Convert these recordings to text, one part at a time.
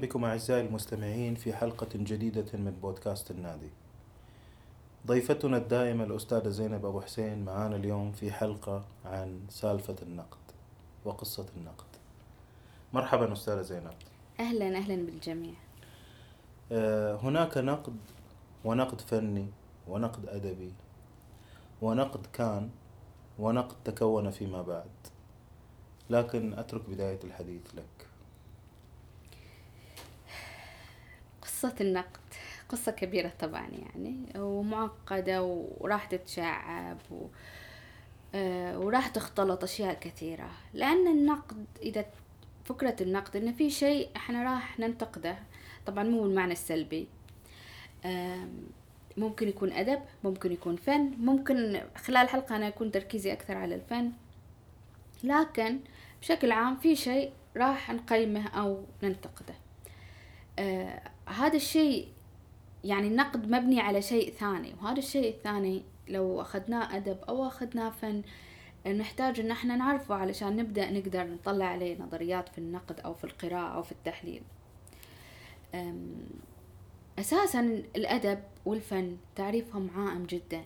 بكم أعزائي المستمعين في حلقة جديدة من بودكاست النادي. ضيفتنا الدائمة الأستاذة زينب أبو حسين معانا اليوم في حلقة عن سالفة النقد وقصة النقد. مرحبا أستاذة زينب. أهلا أهلا بالجميع. آه، هناك نقد ونقد فني ونقد أدبي ونقد كان ونقد تكون فيما بعد. لكن أترك بداية الحديث لك. قصة النقد. قصة كبيرة طبعا يعني ومعقدة وراح تتشعب و... آه، وراح تختلط أشياء كثيرة. لأن النقد إذا فكرة النقد إن في شيء إحنا راح ننتقده طبعا مو بالمعنى السلبي. ممكن يكون أدب ممكن يكون فن ممكن خلال الحلقة أنا يكون تركيزي أكثر على الفن. لكن بشكل عام في شيء راح نقيمه أو ننتقده. آه هذا الشيء يعني النقد مبني على شيء ثاني وهذا الشيء الثاني لو أخذناه أدب أو أخذناه فن نحتاج إن إحنا نعرفه علشان نبدأ نقدر نطلع عليه نظريات في النقد أو في القراءة أو في التحليل. أساسا الأدب والفن تعريفهم عائم جدا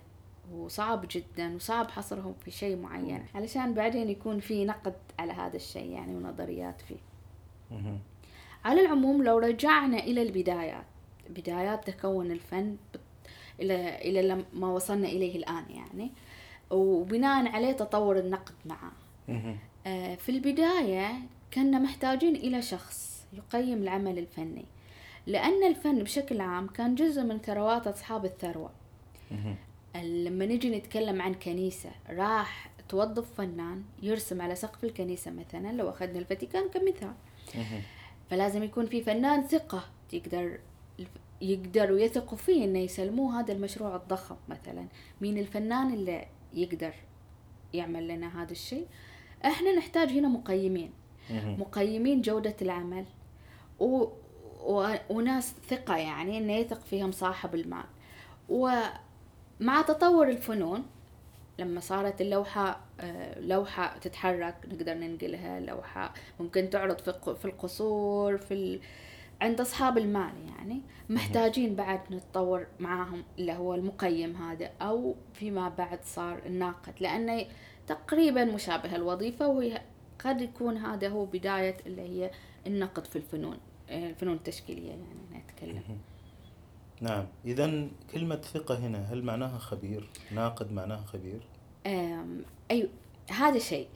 وصعب جدا وصعب حصرهم في شيء معين علشان بعدين يكون في نقد على هذا الشيء يعني ونظريات فيه. على العموم لو رجعنا إلى البدايات بدايات تكون الفن إلى إلى ما وصلنا إليه الآن يعني وبناء عليه تطور النقد معه. آه، في البداية كنا محتاجين إلى شخص يقيم العمل الفني لأن الفن بشكل عام كان جزء من ثروات أصحاب الثروة. لما نجي نتكلم عن كنيسة راح توظف فنان يرسم على سقف الكنيسة مثلا لو أخذنا الفاتيكان كمثال. فلازم يكون في فنان ثقة يقدر يقدروا يثقوا فيه إنه يسلموه هذا المشروع الضخم مثلا. مين الفنان اللي يقدر يعمل لنا هذا الشيء؟ إحنا نحتاج هنا مقيمين. مقيمين جودة العمل. و... و... وناس ثقة يعني إنه يثق فيهم صاحب المال. ومع تطور الفنون لما صارت اللوحة لوحة تتحرك نقدر ننقلها لوحة ممكن تعرض في القصور في ال... عند أصحاب المال يعني. محتاجين بعد نتطور معاهم اللي هو المقيم هذا أو فيما بعد صار الناقد لأنه تقريبا مشابه الوظيفة وهي قد يكون هذا هو بداية اللي هي النقد في الفنون آه، الفنون التشكيلية يعني نتكلم نعم. إذا كلمة ثقة هنا هل معناها خبير؟ ناقد معناها خبير؟ أيوة هذا شيء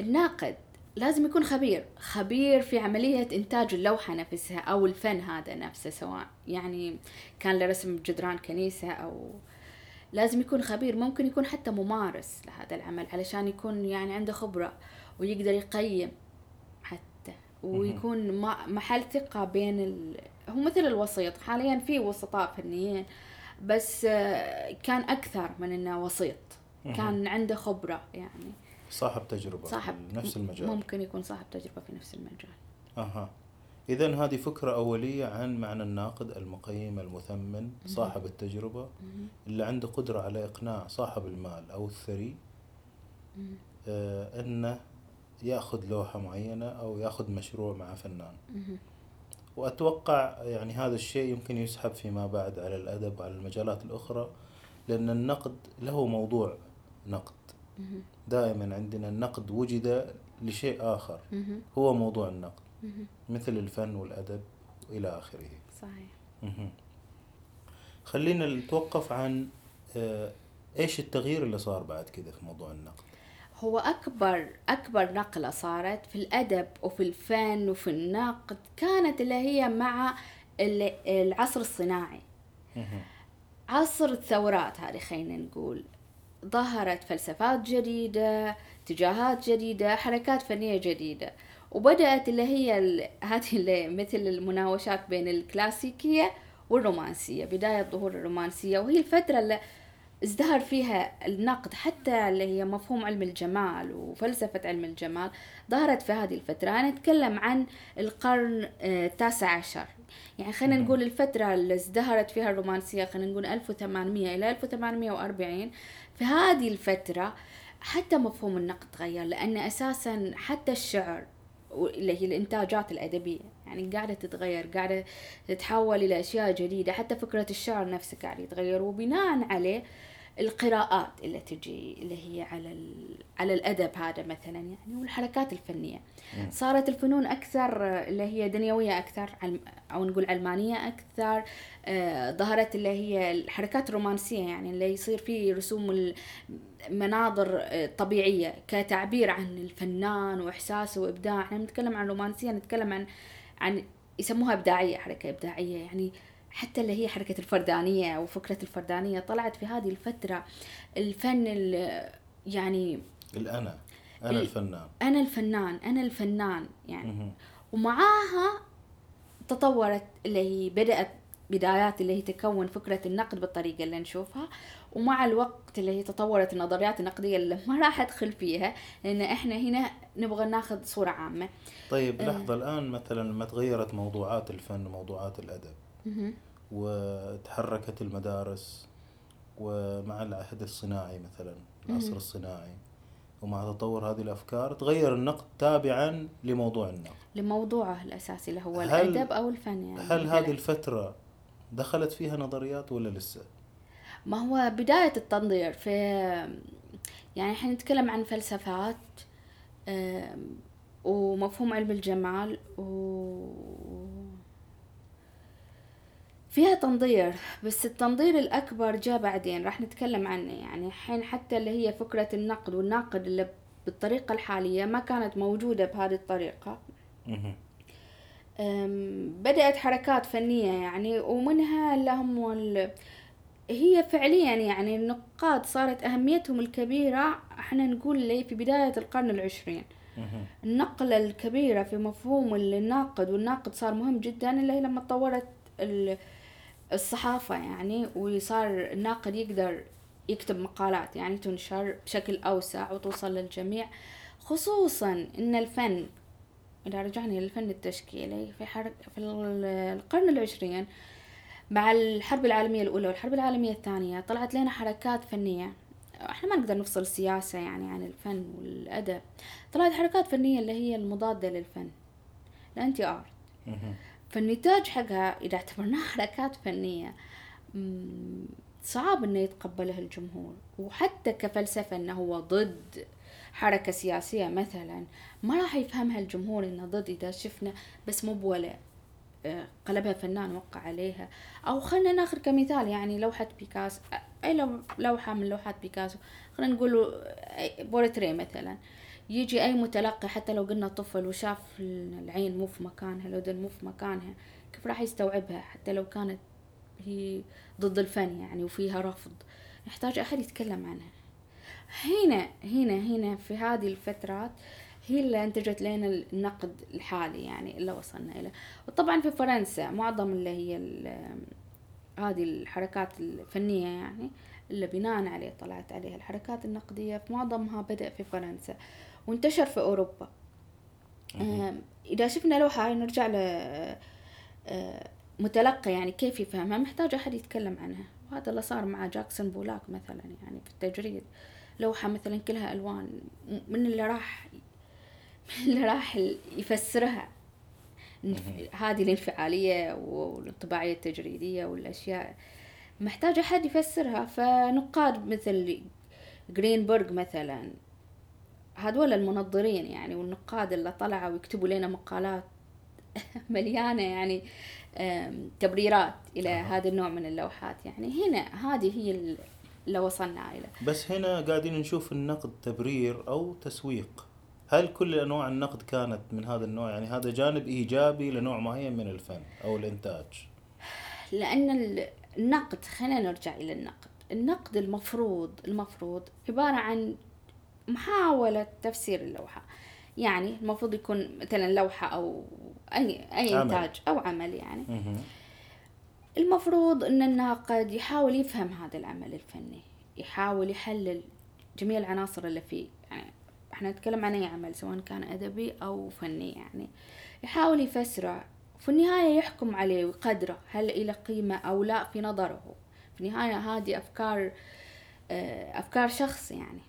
الناقد لازم يكون خبير. خبير في عملية إنتاج اللوحة نفسها أو الفن هذا نفسه سواء يعني كان لرسم جدران كنيسة أو لازم يكون خبير. ممكن يكون حتى ممارس لهذا العمل علشان يكون يعني عنده خبرة ويقدر يقيم حتى. ويكون محل ثقة بين ال... هو مثل الوسيط. حاليا في وسطاء فنيين بس كان أكثر من إنه وسيط. كان عنده خبرة يعني. صاحب تجربة صاحب في نفس المجال. ممكن يكون صاحب تجربة في نفس المجال. أها. إذا هذه فكرة أولية عن معنى الناقد المقيم المثمن صاحب التجربة اللي عنده قدرة على إقناع صاحب المال أو الثري آه أنه يأخذ لوحة معينة أو يأخذ مشروع مع فنان. وأتوقع يعني هذا الشيء يمكن يسحب فيما بعد على الأدب وعلى المجالات الأخرى لأن النقد له موضوع نقد. دائما عندنا النقد وجد لشيء آخر. هو موضوع النقد. مثل الفن والأدب إلى آخره. صحيح. خلينا نتوقف عن آه، إيش التغيير اللي صار بعد كذا في موضوع النقد؟ هو أكبر أكبر نقلة صارت في الأدب وفي الفن وفي النقد كانت اللي هي مع العصر الصناعي. عصر الثورات هذه خلينا نقول. ظهرت فلسفات جديدة اتجاهات جديدة حركات فنية جديدة. وبدأت اللي هي هذه اللي مثل المناوشات بين الكلاسيكية والرومانسية بداية ظهور الرومانسية. وهي الفترة اللي ازدهر فيها النقد حتى اللي هي مفهوم علم الجمال وفلسفة علم الجمال ظهرت في هذه الفترة. أنا أتكلم عن القرن آه، التاسع عشر. يعني خلينا نقول الفترة اللي ازدهرت فيها الرومانسية خلينا نقول 1800 إلى 1840 في هذه الفترة حتى مفهوم النقد تغير لأن أساسا حتى الشعر اللي هي الإنتاجات الأدبية يعني قاعدة تتغير قاعدة تتحول إلى أشياء جديدة حتى فكرة الشعر نفسه قاعد يتغير. وبناء عليه القراءات اللي تجي اللي هي على على الأدب هذا مثلا يعني والحركات الفنية. صارت الفنون أكثر اللي هي دنيوية أكثر أو نقول علمانية أكثر. آه، ظهرت اللي هي الحركات الرومانسية يعني اللي يصير فيه رسوم المناظر آه، طبيعية كتعبير عن الفنان وإحساسه وابداع إحنا نتكلم عن رومانسية نتكلم عن عن يسموها إبداعية حركة إبداعية يعني. حتى اللي هي حركة الفردانية أو فكرة الفردانية طلعت في هذه الفترة الفن يعني الأنا أنا الفنان. أنا الفنان أنا الفنان يعني. ومعاها تطورت اللي هي بدأت بدايات اللي هي تكون فكرة النقد بالطريقة اللي نشوفها. ومع الوقت اللي هي تطورت النظريات النقدية اللي ما راح أدخل فيها لأن إحنا هنا نبغى ناخذ صورة عامة. طيب لحظة آه. الآن مثلا لما تغيرت موضوعات الفن وموضوعات الأدب وتحركت المدارس ومع العهد الصناعي مثلا العصر الصناعي. ومع تطور هذه الأفكار تغير النقد تابعا لموضوع النقد. لموضوعه الأساسي اللي هو الأدب أو الفن يعني. هل هذه الفترة دخلت فيها نظريات ولا لسه؟ ما هو بداية التنظير في يعني إحنا نتكلم عن فلسفات ومفهوم علم الجمال و فيها تنظير بس التنظير الأكبر جاء بعدين راح نتكلم عنه. يعني الحين حتى اللي هي فكرة النقد والناقد اللي بالطريقة الحالية ما كانت موجودة بهذه الطريقة. بدأت حركات فنية يعني ومنها اللي هم هي فعليا يعني النقاد صارت أهميتهم الكبيرة إحنا نقول لي في بداية القرن العشرين. النقلة الكبيرة في مفهوم الناقد والناقد صار مهم جدا اللي هي لما تطورت الصحافة يعني وصار الناقد يقدر يكتب مقالات يعني تنشر بشكل أوسع وتوصل للجميع. خصوصا إن الفن إذا رجعنا للفن التشكيلي في, حرك في القرن العشرين مع الحرب العالمية الأولى والحرب العالمية الثانية طلعت لنا حركات فنية. إحنا ما نقدر نفصل السياسة يعني عن الفن والأدب. طلعت حركات فنية اللي هي المضادة للفن. الأنتي آرت فالنتاج حقها إذا اعتبرناها حركات فنية صعب إنه يتقبلها الجمهور. وحتى كفلسفة إنه هو ضد حركة سياسية مثلا ما راح يفهمها الجمهور إنه ضد إذا شفنا بس مو بولا آه، قلبها فنان وقع عليها. أو خلنا ناخذ كمثال يعني لوحة بيكاسو أي لوحة من لوحات بيكاسو خلينا نقول بورتري مثلا. يجي أي متلقي حتى لو قلنا طفل وشاف العين مو في مكانها الأذن مو في مكانها كيف راح يستوعبها؟ حتى لو كانت هي ضد الفن يعني وفيها رفض. يحتاج أحد يتكلم عنها. هنا هنا هنا في هذه الفترات هي اللي أنتجت لنا النقد الحالي يعني اللي وصلنا إليه وطبعا في فرنسا معظم اللي هي هذه الحركات الفنية يعني اللي بناء عليه طلعت عليها الحركات النقدية معظمها بدأ في فرنسا. وانتشر في أوروبا. إذا شفنا لوحة نرجع ل آه، متلقي يعني كيف يفهمها. محتاج أحد يتكلم عنها. وهذا اللي صار مع جاكسون بولاك مثلا يعني في التجريد. لوحة مثلا كلها ألوان. من اللي راح من اللي راح يفسرها؟ هذه الانفعالية والانطباعية التجريدية والأشياء. محتاج أحد يفسرها. فنقاد مثل جرينبرغ مثلا. هذول المنظرين يعني والنقاد اللي طلعوا ويكتبوا لنا مقالات مليانة يعني تبريرات إلى آه. هذا النوع من اللوحات يعني. هنا هذه هي اللي وصلنا إلى. بس هنا قاعدين نشوف النقد تبرير أو تسويق. هل كل أنواع النقد كانت من هذا النوع؟ يعني هذا جانب إيجابي لنوع معين من الفن أو الإنتاج. لأن النقد خلينا نرجع إلى النقد. النقد المفروض المفروض عبارة عن محاولة تفسير اللوحة. يعني المفروض يكون مثلا لوحة أو أي أي. إنتاج أو عمل يعني. المفروض أن الناقد يحاول يفهم هذا العمل الفني. يحاول يحلل جميع العناصر اللي فيه يعني إحنا نتكلم عن أي عمل سواء كان أدبي أو فني يعني. يحاول يفسره. في النهاية يحكم عليه ويقدره هل له قيمة أو لا في نظره. في النهاية هذه أفكار آه، أفكار شخص يعني.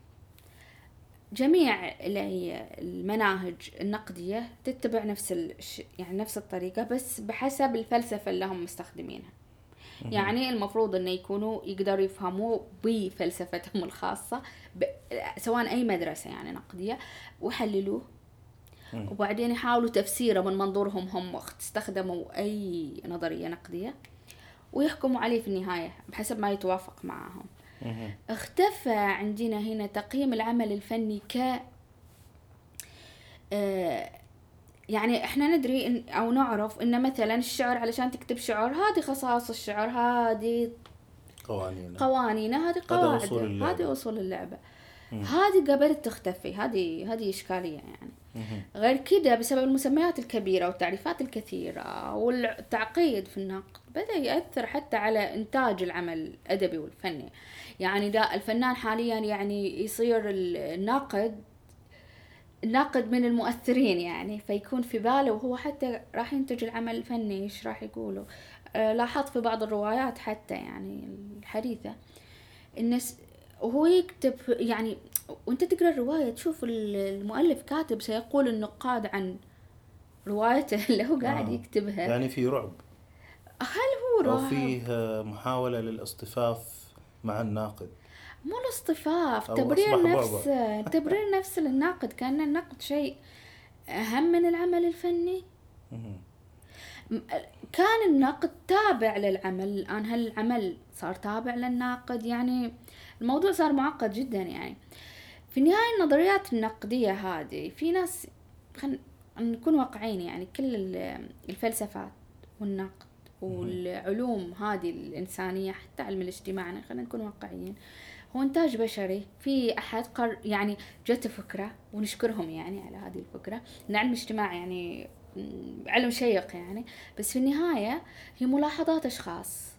جميع اللي هي المناهج النقدية تتبع نفس الش... يعني نفس الطريقة بس بحسب الفلسفة اللي هم مستخدمينها. يعني المفروض إنه يكونوا يقدروا يفهموا بفلسفتهم الخاصة ب... سواء أي مدرسة يعني نقدية ويحللوه. وبعدين يحاولوا تفسيره من منظورهم هم وقت استخدموا أي نظرية نقدية ويحكموا عليه في النهاية بحسب ما يتوافق معهم. اختفى عندنا هنا تقييم العمل الفني ك آه، يعني إحنا ندري إن أو نعرف إن مثلا الشعر علشان تكتب شعر هذه خصائص الشعر هذه قوانين قوانينه هذه قواعد هذه أصول اللعبة. هذه قبلت تختفي هذه هذه إشكالية يعني. غير كده بسبب المسميات الكبيرة والتعريفات الكثيرة والتعقيد في النقد بدأ يأثر حتى على إنتاج العمل الأدبي والفني. يعني ده الفنان حاليا يعني يصير الناقد الناقد من المؤثرين يعني فيكون في باله وهو حتى راح ينتج العمل الفني إيش راح يقولوا آه لاحظت في بعض الروايات حتى يعني الحديثة الناس وهو يكتب يعني وأنت تقرأ الرواية تشوف المؤلف كاتب سيقول النقاد عن روايته اللي هو قاعد آه. يكتبها. يعني في رعب. هل هو رعب؟ أو فيه محاولة للاصطفاف مع الناقد. مو الاصطفاف تبرير نفس تبرير نفس للناقد كأن النقد شيء أهم من العمل الفني. كان النقد تابع للعمل. الآن هل العمل صار تابع للناقد يعني الموضوع صار معقد جدا يعني. في النهاية النظريات النقدية هذه في ناس خلينا نكون واقعين يعني كل الفلسفات والنقد والعلوم هذه الإنسانية حتى علم الاجتماع يعني خلينا نكون واقعيين. هو إنتاج بشري في أحد قر يعني جت فكرة ونشكرهم يعني على هذه الفكرة إن علم الاجتماع يعني علم شيق يعني. بس في النهاية هي ملاحظات أشخاص.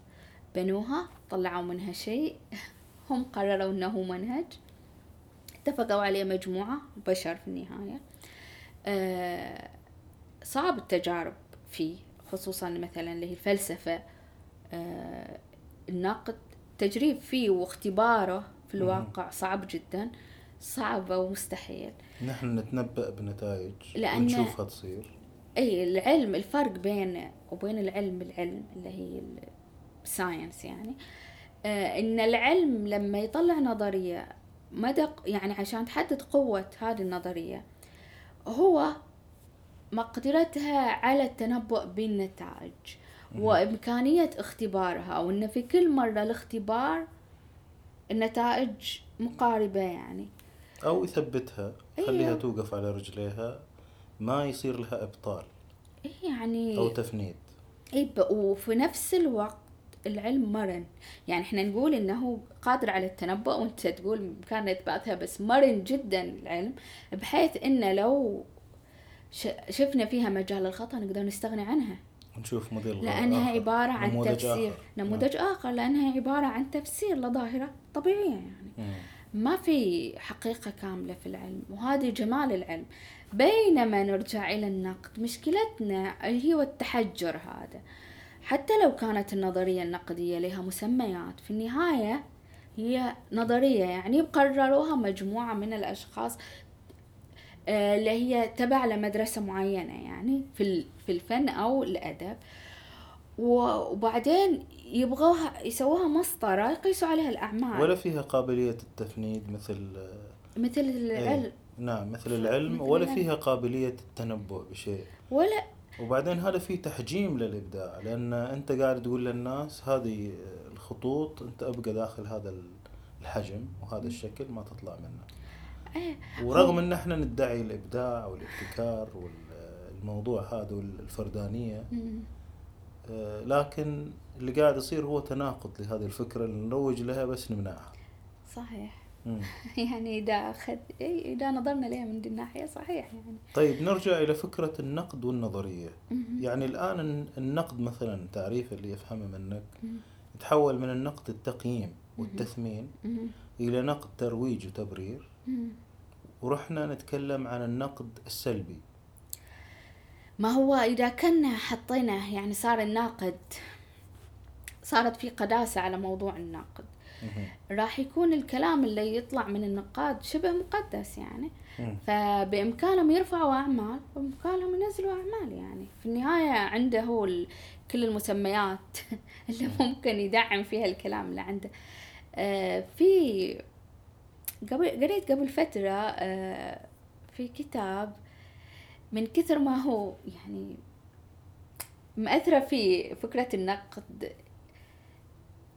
بنوها طلعوا منها شيء هم قرروا إنه منهج. اتفقوا عليه مجموعة بشر في النهاية. أه صعب التجارب فيه. خصوصا مثلا اللي هي الفلسفة أه النقد التجريب فيه واختباره في الواقع صعب جدا صعب ومستحيل. نحن نتنبأ بنتائج لأن ونشوفها تصير. إي العلم الفرق بين وبين العلم العلم اللي هي الساينس يعني آه إن العلم لما يطلع نظرية مدى يعني عشان تحدد قوة هذه النظرية هو مقدرتها على التنبؤ بالنتائج وإمكانية اختبارها وإن في كل مرة الاختبار النتائج مقاربة يعني. أو يثبتها خليها أيوه. توقف على رجليها ما يصير لها إبطال. يعني. أو تفنيد. إيه وفي نفس الوقت العلم مرن. يعني إحنا نقول إنه قادر على التنبؤ وأنت تقول بامكان إثباتها بس مرن جدا العلم بحيث إنه لو شفنا فيها مجال الخطأ نقدر نستغني عنها نشوف موديل لأنها آخر. عبارة عن نموذج تفسير آخر. نموذج نعم. آخر لأنها عبارة عن تفسير لظاهرة طبيعية يعني مم. ما في حقيقة كاملة في العلم وهذه جمال العلم بينما نرجع إلى النقد مشكلتنا هي التحجر هذا حتى لو كانت النظرية النقدية لها مسميات في النهاية هي نظرية يعني قرروها مجموعة من الأشخاص آه، اللي هي تبع لمدرسة معينة يعني في في الفن أو الأدب. وبعدين يبغوها يسووها مسطرة يقيسوا عليها الأعمال. ولا فيها قابلية التفنيد مثل مثل العلم إيه نعم مثل العلم مثل ولا العلم. فيها قابلية التنبؤ بشيء. ولا. وبعدين هذا فيه تحجيم للإبداع لأن أنت قاعد تقول للناس هذه الخطوط أنت أبقى داخل هذا الحجم وهذا الشكل ما تطلع منه. ورغم إن إحنا ندعي الإبداع والابتكار والموضوع هذا والفردانية آه لكن اللي قاعد يصير هو تناقض لهذه الفكرة اللي نروج لها بس نمنعها. صحيح. يعني إذا اخذ إذا نظرنا لها من دي الناحية صحيح يعني. طيب نرجع إلى فكرة النقد والنظرية. يعني الآن النقد مثلا تعريف اللي يفهمه منك تحول من النقد التقييم والتثمين إلى نقد ترويج وتبرير. ورحنا نتكلم عن النقد السلبي. ما هو إذا كنا حطينا يعني صار الناقد صارت في قداسة على موضوع الناقد. راح يكون الكلام اللي يطلع من النقاد شبه مقدس يعني. فبإمكانهم يرفعوا أعمال وبإمكانهم ينزلوا أعمال يعني. في النهاية عنده هو كل المسميات اللي ممكن يدعم فيها الكلام اللي عنده. آه، في قبل قريت قبل فترة آه، في كتاب من كثر ما هو يعني مأثرة في فكرة النقد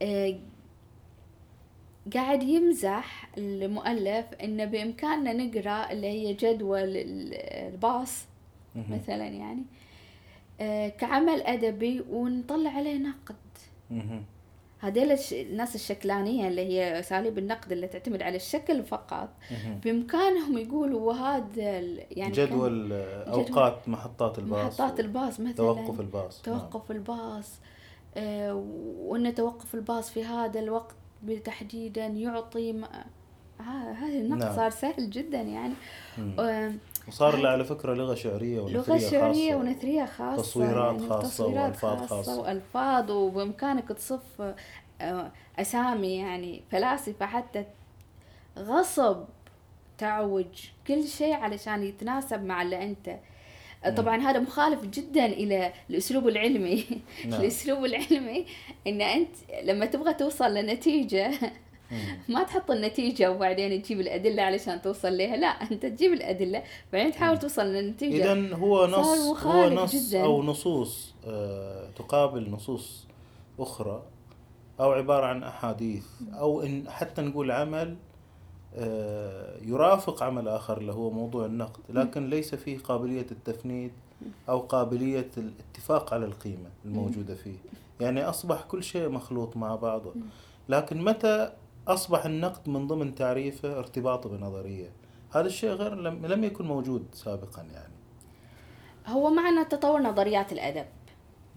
آه، قاعد يمزح المؤلف إنه بإمكاننا نقرأ اللي هي جدول ال- الباص. مثلا يعني آه، كعمل أدبي ونطلع عليه نقد. هذيل الناس الشكلانية اللي هي أساليب النقد اللي تعتمد على الشكل فقط. بإمكانهم يقولوا وهذا يعني جدول آه، أوقات محطات الباص محطات الباص مثلا توقف الباص نعم. توقف الباص آه، وأن توقف الباص في هذا الوقت تحديدا يعطي ها- هذا النقد نعم. صار سهل جدا يعني. آه، وصار له على فكرة لغة شعرية ونثرية لغة شعرية خاصة. ونثرية خاصة تصويرات يعني خاصة تصويرات وألفاظ خاصة. وألفاظ وبإمكانك تصف آه، أسامي يعني فلاسفة حتى غصب تعوج كل شيء علشان يتناسب مع اللي أنت طبعا هذا مخالف جدا إلى الأسلوب العلمي نعم. الأسلوب العلمي إن أنت لما تبغى توصل لنتيجة. ما تحط النتيجة وبعدين تجيب الأدلة علشان توصل لها لا أنت تجيب الأدلة بعدين تحاول توصل للنتيجة. إذا هو نص هو نص جداً. أو نصوص آه، تقابل نصوص أخرى أو عبارة عن أحاديث أو إن حتى نقول عمل آه، يرافق عمل آخر اللي هو موضوع النقد لكن ليس فيه قابلية التفنيد أو قابلية الاتفاق على القيمة الموجودة فيه. يعني أصبح كل شيء مخلوط مع بعضه. لكن متى أصبح النقد من ضمن تعريفه ارتباطه بنظرية. هذا الشيء غير لم, لم يكن موجود سابقا يعني. هو معنى تطور نظريات الأدب.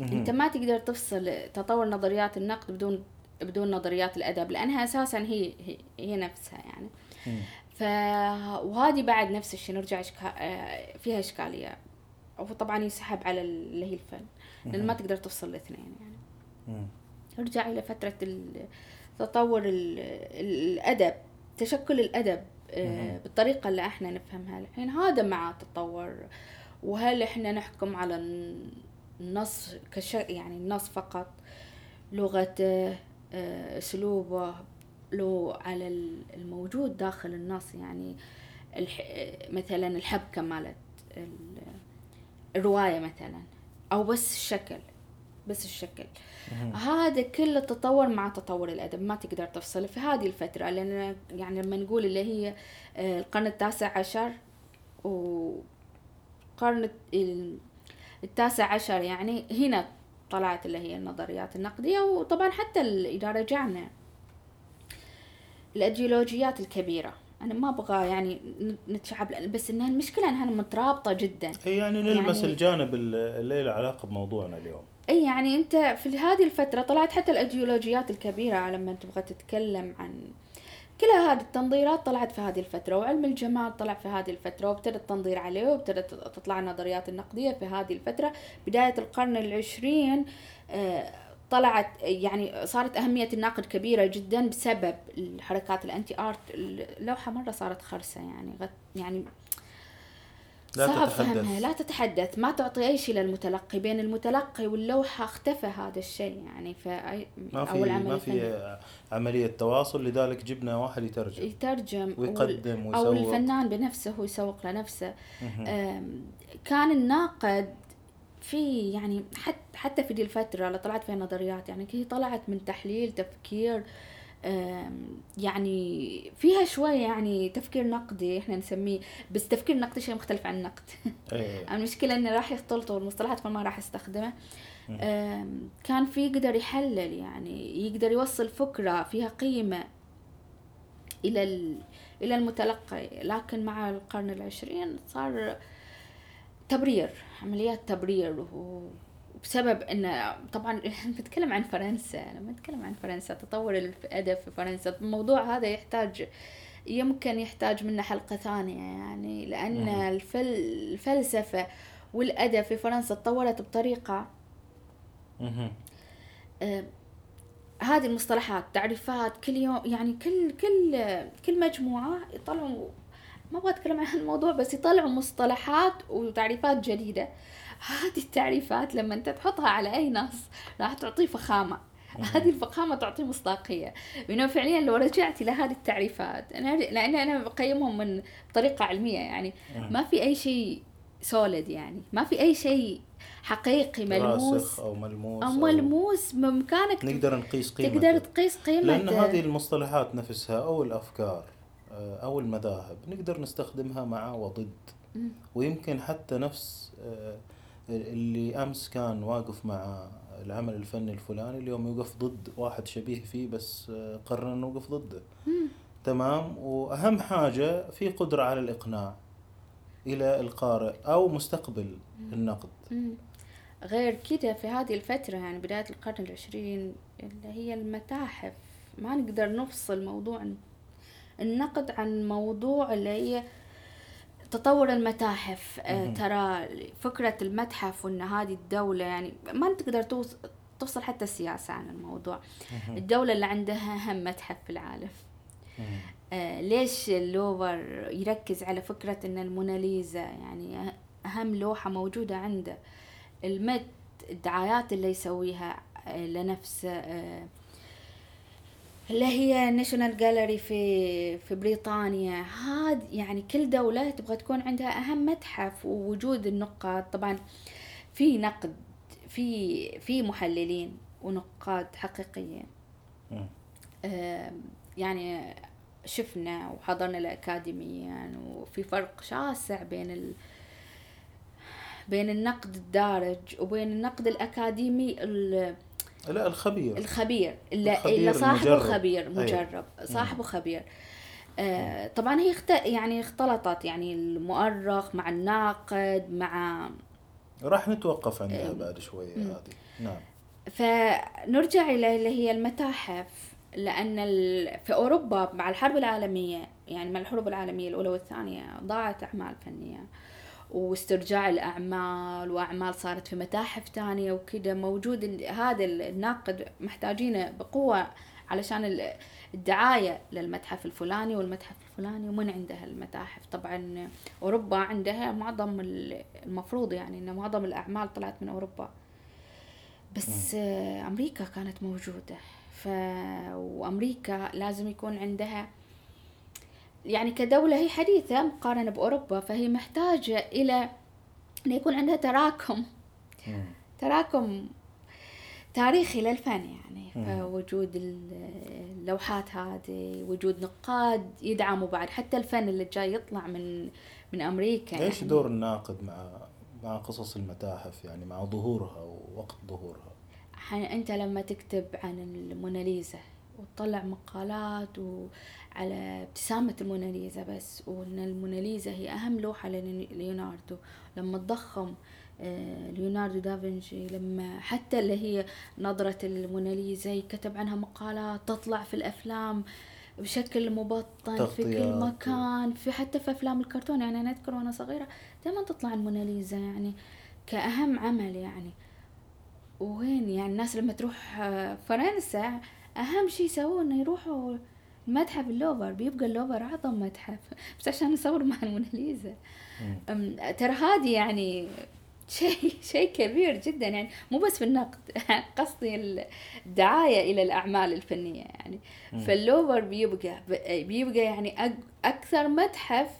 أنت ما تقدر تفصل تطور نظريات النقد بدون بدون نظريات الأدب لأنها أساسا هي هي, هي نفسها يعني. ف وهذه بعد نفس الشيء نرجع إشكا... آه، فيها إشكالية. وطبعا يسحب على ال- اللي هي الفن. لأن ما تقدر تفصل الاثنين يعني. نرجع إلى فترة ال- تطور ال- الأدب تشكل الأدب آه، مهم. بالطريقة اللي إحنا نفهمها الحين. هذا مع التطور. وهل إحنا نحكم على الن- النص كش يعني النص فقط؟ لغته آه، أسلوبه لو على ال- الموجود داخل النص. يعني الح... مثلا الحبكة مالت ال- الرواية مثلا أو بس الشكل. بس الشكل. هذا كله تطور مع تطور الأدب ما تقدر تفصله في هذه الفترة لأن يعني لما نقول اللي هي آه، القرن التاسع عشر وقرن ال- التاسع عشر يعني هنا طلعت اللي هي النظريات النقدية وطبعا حتى اذا رجعنا الأيديولوجيات الكبيرة. أنا ما أبغى يعني نتشعب بس إنها المشكلة إنها مترابطة جدا. اي يعني نلمس يعني- الجانب ال- اللي له علاقة بموضوعنا اليوم. إي يعني أنت في هذه الفترة طلعت حتى الأيديولوجيات الكبيرة لما تبغى تتكلم عن كل هذه التنظيرات طلعت في هذه الفترة وعلم الجمال طلع في هذه الفترة وابتدى التنظير عليه وابتدت تطلع النظريات النقدية في هذه الفترة. بداية القرن العشرين آه، طلعت يعني صارت أهمية الناقد كبيرة جدا بسبب الحركات الأنتي آرت اللوحة مرة صارت خرسة يعني يعني لا صعب تتحدث. فهمها لا تتحدث ما تعطي أي شيء للمتلقي بين المتلقي واللوحة اختفى هذا الشيء يعني في ما في أو العمل ما. في عملية تواصل لذلك جبنا واحد يترجم يترجم ويقدم وال- أو ويسوق. الفنان بنفسه هو يسوق لنفسه كان الناقد في يعني حتى حتى في دي الفترة اللي طلعت فيها نظريات يعني هي طلعت من تحليل تفكير أم، يعني فيها شوي يعني تفكير نقدي إحنا نسميه بس تفكير نقدي شيء مختلف عن النقد. إيه. المشكلة إنه راح يختلطوا المصطلحات فما راح أستخدمه. كان في يقدر يحلل يعني يقدر يوصل فكرة فيها قيمة إلى ال- إلى المتلقي. لكن مع القرن العشرين صار تبرير عمليات تبرير وبسبب إن طبعا بتكلم عن فرنسا لما نتكلم عن فرنسا تطور الأدب في فرنسا الموضوع هذا يحتاج يمكن يحتاج منا حلقة ثانية يعني مهم. الفل الفلسفة والأدب في فرنسا تطورت بطريقة مهم. آه، هذه المصطلحات تعريفات كل يوم يعني كل كل كل مجموعة يطلعوا ما أبغى أتكلم عن الموضوع بس يطلعوا مصطلحات وتعريفات جديدة هذه التعريفات لما انت تحطها على أي نص راح تعطيه فخامة. هذه الفخامة تعطي مصداقية. لأنه فعليا لو رجعت إلى هذه التعريفات أنا لأن أنا بقيمهم من طريقة علمية يعني. ما في أي شيء سوليد يعني. ما في أي شيء حقيقي ملموس. أو ملموس أو ملموس بإمكانك نقدر نقيس قيمته. تقدر تقيس قيمته. لأن هذه المصطلحات نفسها أو الأفكار آه، أو المذاهب نقدر نستخدمها مع وضد. ويمكن حتى نفس آه، اللي أمس كان واقف مع العمل الفني الفلاني اليوم يوقف ضد واحد شبيه فيه بس آه، قرر إنه يوقف ضده. تمام؟ وأهم حاجة في قدرة على الإقناع إلى القارئ أو مستقبل النقد. غير كده في هذه الفترة يعني بداية القرن العشرين اللي هي المتاحف ما نقدر نفصل موضوع النقد عن موضوع اللي هي تطور المتاحف آه ترى فكرة المتحف وإن هذه الدولة يعني ما تقدر توصل حتى السياسة عن الموضوع. الدولة اللي عندها أهم متحف في العالم. آه ليش اللوفر يركز على فكرة إن الموناليزا يعني أهم لوحة موجودة عنده؟ المت الدعايات اللي يسويها لنفسه اللي هي ناشونال جاليري في في بريطانيا. هاد يعني كل دولة تبغى تكون عندها أهم متحف ووجود النقاد. طبعا في نقد في في محللين ونقاد حقيقيين. يعني شفنا وحضرنا الأكاديميا وفي فرق شاسع بين ال بين النقد الدارج وبين النقد الأكاديمي لا الخبير. الخبير. اللي, اللي صاحبه. خبير. مجرب. أيه. صاحبه خبير. آه طبعا هي اخت... يعني اختلطت يعني المؤرخ مع الناقد مع راح نتوقف عندها بعد شوية هذه. نعم. فنرجع إلى اللي هي المتاحف لأن ال... في أوروبا مع الحرب العالمية يعني مع الحروب العالمية الأولى والثانية ضاعت أعمال فنية. واسترجاع الأعمال وأعمال صارت في متاحف تانية وكده موجود هذا الناقد محتاجينه بقوة علشان الدعاية للمتحف الفلاني والمتحف الفلاني ومن عندها المتاحف. طبعا أوروبا عندها معظم المفروض يعني أن معظم الأعمال طلعت من أوروبا. بس أمريكا كانت موجودة. ف... وأمريكا لازم يكون عندها يعني كدولة هي حديثة مقارنة بأوروبا فهي محتاجة إلى أن يكون عندها تراكم. تراكم تاريخي للفن يعني فوجود اللوحات هذه وجود نقاد يدعموا بعد حتى الفن اللي جاي يطلع من من أمريكا إيش يعني. دور الناقد مع مع قصص المتاحف يعني مع ظهورها ووقت ظهورها؟ أنت لما تكتب عن الموناليزا وتطلع مقالات وعلى ابتسامة الموناليزا بس وإن الموناليزا هي أهم لوحة لليوناردو لما تضخم آه، ليوناردو دافنشي لما حتى اللي هي نظرة الموناليزا كتب عنها مقالات تطلع في الأفلام بشكل مبطن في كل مكان في حتى في أفلام الكرتون. يعني أنا أذكر وأنا صغيرة دائما تطلع الموناليزا يعني كأهم عمل يعني. وين يعني الناس لما تروح آه، فرنسا أهم شيء يسووه إنه يروحوا متحف اللوفر بيبقى اللوفر أعظم متحف. بس عشان يصوروا مع الموناليزا. ترى هذه يعني شيء شيء كبير جدا. يعني مو بس في النقد قصدي الدعاية إلى الأعمال الفنية يعني. فاللوفر بيبقى بيبقى يعني أكثر متحف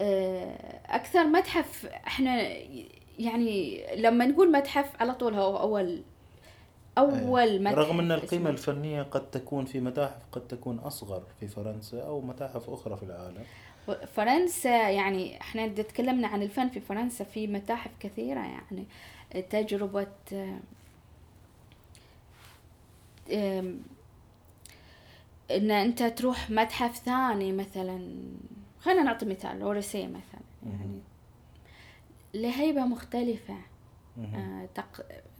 آه، أكثر متحف إحنا يعني لما نقول متحف على طول هو أول أول متحف رغم أن القيمة الفنية قد تكون في متاحف قد تكون أصغر في فرنسا أو متاحف أخرى في العالم. فرنسا يعني إحنا تكلمنا عن الفن في فرنسا في متاحف كثيرة يعني تجربة إن أنت تروح متحف ثاني مثلا خلينا نعطي مثال اوريسيه مثلا يعني. لهيبة مختلفة.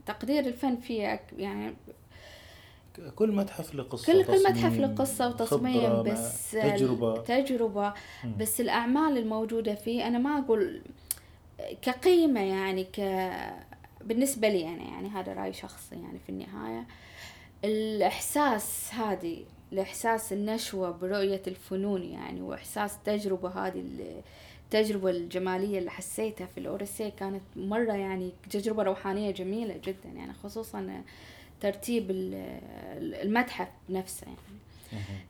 تقدير الفن فيه يعني كل متحف لقصة كل كل متحف لقصة وتصميم بس تجربة. تجربة. بس الأعمال الموجودة فيه أنا ما أقول كقيمة يعني ك بالنسبة لي أنا يعني هذا رأي شخصي يعني في النهاية. الإحساس هذه الإحساس النشوة برؤية الفنون يعني وإحساس تجربة هذه التجربة الجمالية اللي حسيتها في الأورسيه كانت مرة يعني تجربة روحانية جميلة جدا يعني خصوصا ترتيب المتحف نفسه يعني.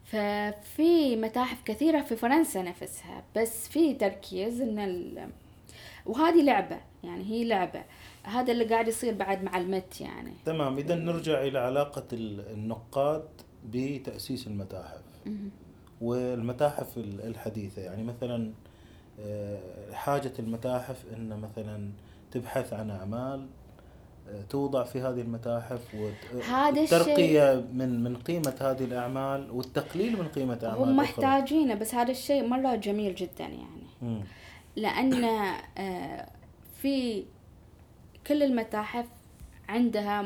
ففي متاحف كثيرة في فرنسا نفسها بس في تركيز إن ال... وهذه لعبة يعني هي لعبة. هذا اللي قاعد يصير بعد مع المت يعني. تمام. اذا نرجع إلى علاقة النقاد بتأسيس المتاحف. والمتاحف الحديثة يعني مثلا حاجة المتاحف إن مثلا تبحث عن أعمال توضع في هذه المتاحف والترقية من من قيمة هذه الأعمال والتقليل من قيمة أعمال هم محتاجينه بس هذا الشيء مرة جميل جدا يعني م. لأن آه، في كل المتاحف عندها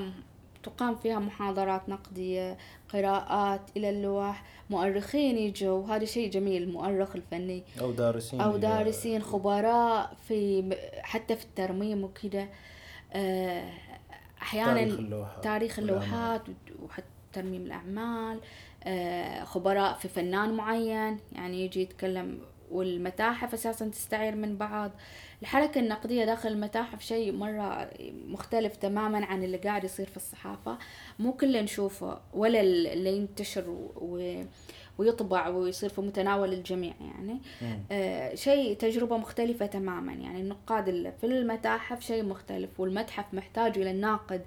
تقام فيها محاضرات نقدية قراءات إلى اللوح مؤرخين يجوا وهذا شيء جميل المؤرخ الفني. أو دارسين أو دارسين خبراء في حتى في الترميم وكذا آه، أحيانا تاريخ اللوحات تاريخ اللوحات وحتى ترميم الأعمال. آه، خبراء في فنان معين يعني يجي يتكلم والمتاحف أساسا تستعير من بعض. الحركة النقدية داخل المتاحف شيء مرة مختلف تماما عن اللي قاعد يصير في الصحافة. مو كله نشوفه ولا اللي ينتشر و... ويطبع ويصير في متناول الجميع يعني. آه شيء تجربة مختلفة تماما يعني. النقاد اللي في المتاحف شيء مختلف والمتحف محتاج إلى الناقد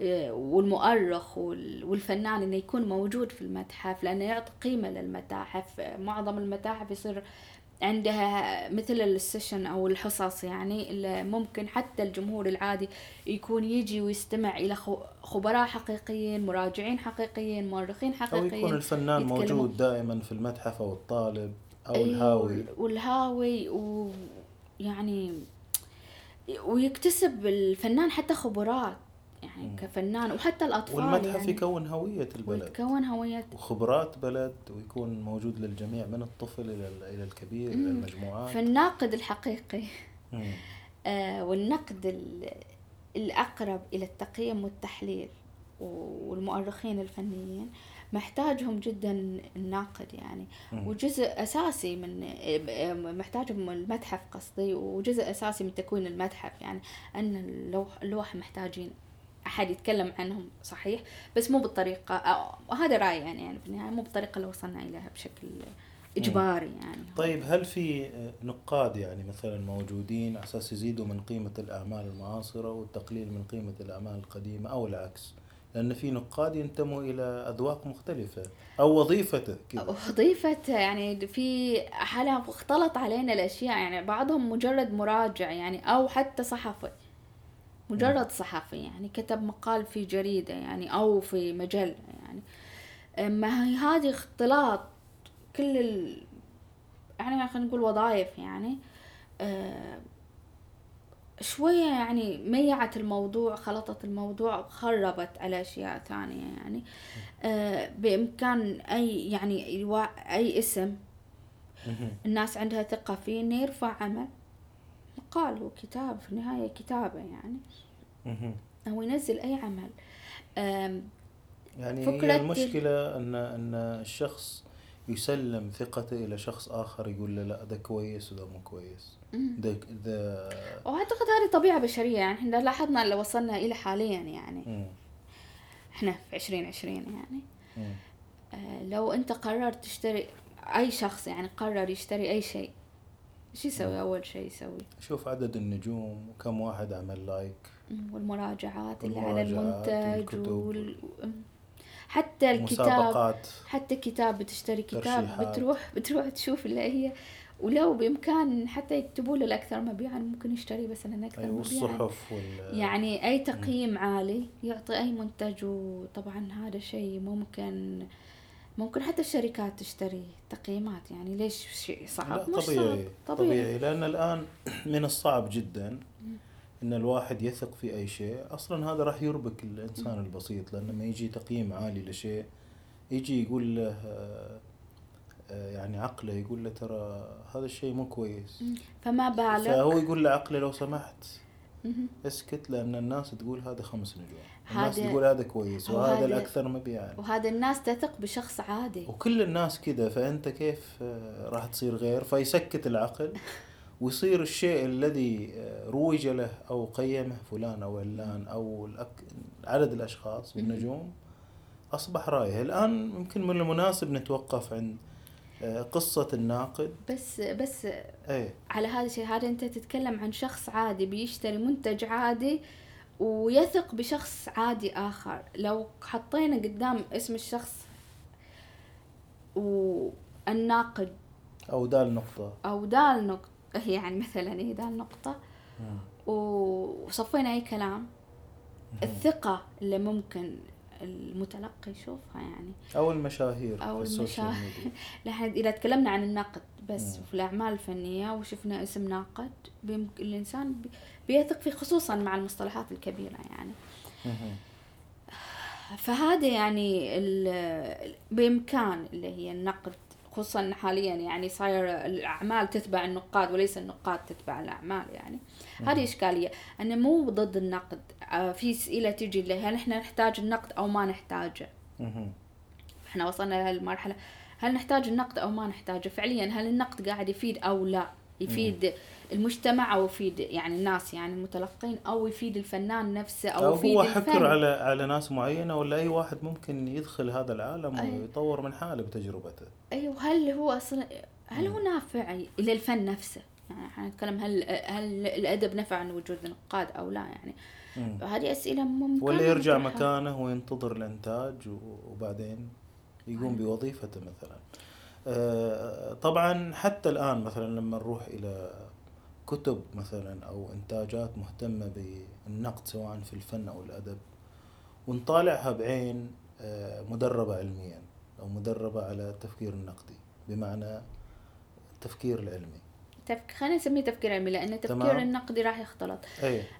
آه والمؤرخ والفنان إنه يكون موجود في المتحف لأنه يعطي قيمة للمتاحف. معظم المتاحف يصير عندها مثل السيشن أو الحصص يعني اللي ممكن حتى الجمهور العادي يكون يجي ويستمع إلى خبراء حقيقيين مراجعين حقيقيين مؤرخين حقيقيين أو يكون الفنان موجود دائما في المتحف أو الطالب أو أيوه الهاوي. والهاوي ويعني ويكتسب الفنان حتى خبرات. يعني مم. كفنان. وحتى الأطفال والمتحف يعني يكون هوية البلد. يكون هوية. وخبرات بلد ويكون موجود للجميع من الطفل إلى إلى الكبير مم. إلى المجموعات. فالناقد الحقيقي. آه والنقد الأقرب إلى التقييم والتحليل. والمؤرخين الفنيين. محتاجهم جدا الناقد يعني. وجزء أساسي من محتاجهم المتحف قصدي. وجزء أساسي من تكوين المتحف يعني. أن اللوح اللوح محتاجين أحد يتكلم عنهم صحيح بس مو بالطريقة هذا رأيي يعني, يعني في النهاية مو بالطريقة اللي وصلنا إليها بشكل إجباري يعني. طيب هل في نقاد يعني مثلا موجودين على أساس يزيدوا من قيمة الأعمال المعاصرة والتقليل من قيمة الأعمال القديمة أو العكس؟ لأن في نقاد ينتموا إلى أذواق مختلفة أو وظيفته كذا. وظيفته يعني في حالة اختلط علينا الأشياء يعني بعضهم مجرد مراجع يعني أو حتى صحفي. مجرد صحفي يعني كتب مقال في جريدة يعني أو في مجلة يعني. ما هي هذه اختلاط كل ال... يعني خلينا نقول وظائف يعني أه شوية يعني ميعت الموضوع خلطت الموضوع خربت على أشياء ثانية يعني. أه بإمكان أي يعني أي اسم. الناس عندها ثقة فيه إنه يرفع عمل. مقال وكتاب في النهاية كتابة يعني. أو ينزل أي عمل. يعني هي المشكلة أن أن الشخص يسلم ثقته إلى شخص آخر يقول له لا ده كويس وده مو كويس. ده ده وأعتقد هذه طبيعة بشرية يعني. إحنا لاحظنا اللي وصلنا إلى حاليا يعني. م. إحنا في عشرين عشرين يعني. آه لو أنت قررت تشتري أي شخص يعني قرر يشتري أي شيء إيش يسوي أول شيء يسوي؟ شوف عدد النجوم وكم واحد عمل لايك. والمراجعات اللي على المنتج وال... حتى الكتاب مسابقات. حتى كتاب بتشتري كتاب بتروح بتروح تشوف اللي هي. ولو بإمكان حتى يكتبوا له الاكثر مبيعا ممكن يشتري بس أنا أكثر أيوة مبيعا. والصحف وال... يعني أي تقييم عالي يعطي أي منتج. وطبعا هذا شيء ممكن ممكن حتى الشركات تشتري تقييمات يعني ليش شيء صعب؟ مش طبيعي, صعب. طبيعي. طبيعي لأن الآن من الصعب جدا إن الواحد يثق في أي شيء. أصلا هذا راح يربك الإنسان البسيط لأن لما يجي تقييم عالي لشيء يجي يقول له آه، يعني عقله يقول له ترى هذا الشيء مو كويس. فما بالك؟ فهو يقول له عقله لو سمحت. اسكت لأن الناس تقول هذا خمس نجوم. الناس هذا- تقول هذا كويس وهذا هذا- الأكثر مبيعا وهذا الناس تثق بشخص عادي. وكل الناس كذا فأنت كيف آه، راح تصير غير؟ فيسكت العقل ويصير الشيء الذي آه، روج له أو قيمه فلان أو علان أو الأك- عدد الأشخاص والنجوم أصبح رايه الآن يمكن من المناسب نتوقف عند آه، قصة الناقد. بس بس إيه. على هذا الشيء هذا أنت تتكلم عن شخص عادي بيشتري منتج عادي ويثق بشخص عادي آخر لو حطينا قدام اسم الشخص والناقد أو ده النقطه أو دال نقطة يعني مثلا إيه دال نقطة. وصفينا أي كلام الثقة اللي ممكن المتلقي يشوفها يعني أو المشاهير أو السوشيال المشاهير. لحد إذا تكلمنا عن النقد بس مم. في الأعمال الفنية وشفنا اسم ناقد بيمك... الإنسان بي- بيثق فيه خصوصا مع المصطلحات الكبيرة يعني. فهذا يعني بإمكان اللي هي النقد خصوصا حاليا يعني صاير الأعمال تتبع النقاد وليس النقاد تتبع الأعمال يعني. هذه إشكالية. أنا مو ضد النقد. آه، في أسئلة تجي اللي هل إحنا نحتاج النقد أو ما نحتاجه. إحنا وصلنا لهالمرحلة. هل نحتاج النقد أو ما نحتاجه؟ فعليا هل النقد قاعد يفيد أو لا؟ يفيد المجتمع أو يفيد يعني الناس يعني المتلقين أو يفيد الفنان نفسه أو, أو يفيد هو الفن. حكر على على ناس معينة ولا أي واحد ممكن يدخل هذا العالم أي. ويطور من حاله بتجربته؟ أيوه هل هو أصلا هل هو نافع إلى الفن نفسه؟ يعني إحنا نتكلم هل هل الأدب نفع عن وجود نقاد أو لا يعني. هذه أسئلة ممكن ولا يرجع مكانه وينتظر الإنتاج وبعدين يقوم. بوظيفته مثلا. طبعا حتى الآن مثلا لما نروح إلى كتب مثلا أو إنتاجات مهتمة بالنقد سواء في الفن أو الأدب ونطالعها بعين آه، مدربة علميا أو مدربة على التفكير النقدي بمعنى التفكير العلمي تفك... خلينا نسميه تفكير علمي لأن التفكير تمام. النقدي راح يختلط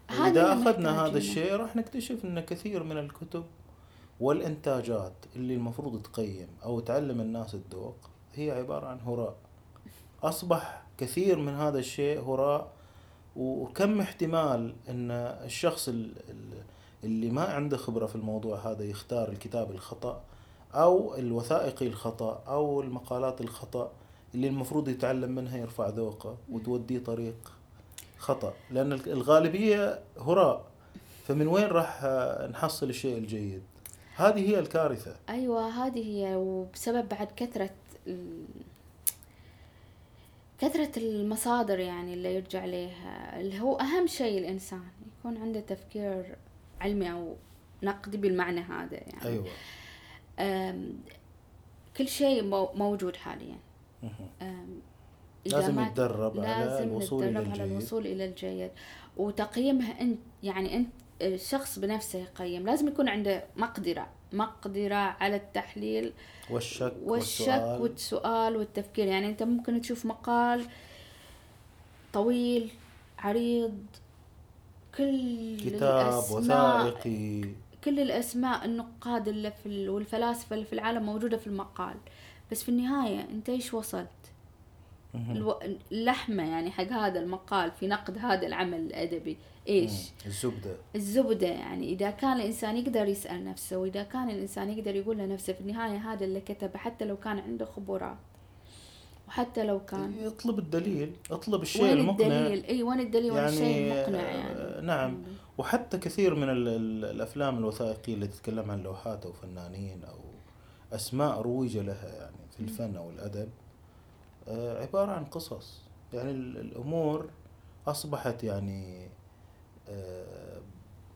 هذا إذا أخذنا هذا. الشيء راح نكتشف إن كثير من الكتب والإنتاجات اللي المفروض تقيم أو تعلم الناس الذوق هي عبارة عن هراء. أصبح كثير من هذا الشيء هراء وكم احتمال إن الشخص ال- ال- اللي ما عنده خبرة في الموضوع هذا يختار الكتاب الخطأ أو الوثائقي الخطأ أو المقالات الخطأ اللي المفروض يتعلم منها يرفع ذوقه وتوديه طريق خطأ. لأن الغالبية هراء. فمن وين راح نحصل الشيء الجيد؟ هذه هي الكارثة. أيوه هذه هي وبسبب بعد كثرة ال- كثرة المصادر يعني اللي يرجع لها اللي هو أهم شيء الإنسان يكون عنده تفكير علمي أو نقدي بالمعنى هذا يعني. أم، كل شيء مو- موجود حاليا. إذا لازم يتدرب على الوصول إلى نتدرب على الجيد. الوصول إلى الجيد. وتقييمها انت يعني انت الشخص بنفسه يقيم لازم يكون عنده مقدرة. مقدرة على التحليل والشك والشك والسؤال. والسؤال والتفكير. يعني أنت ممكن تشوف مقال طويل عريض كل كتاب وثائقي. كل الأسماء النقاد اللي في ال- والفلاسفة اللي في العالم موجودة في المقال. بس في النهاية أنت إيش وصلت. اللحمة يعني حق هذا المقال في نقد هذا العمل الأدبي. إيش؟ مم. الزبدة. الزبدة يعني إذا كان الإنسان يقدر يسأل نفسه وإذا كان الإنسان يقدر يقول لنفسه في النهاية هذا اللي كتبه حتى لو كان عنده خبرات وحتى لو كان يطلب الدليل اطلب الشيء وين المقنع. الدليل؟ إي وين الدليل؟ وين الشيء يعني المقنع آه، يعني؟ نعم. وحتى كثير من ال- ال- الأفلام الوثائقية اللي تتكلم عن لوحات أو فنانين أو أسماء روج لها يعني في الفن أو الأدب آه، عبارة عن قصص. يعني ال- الأمور أصبحت يعني آه،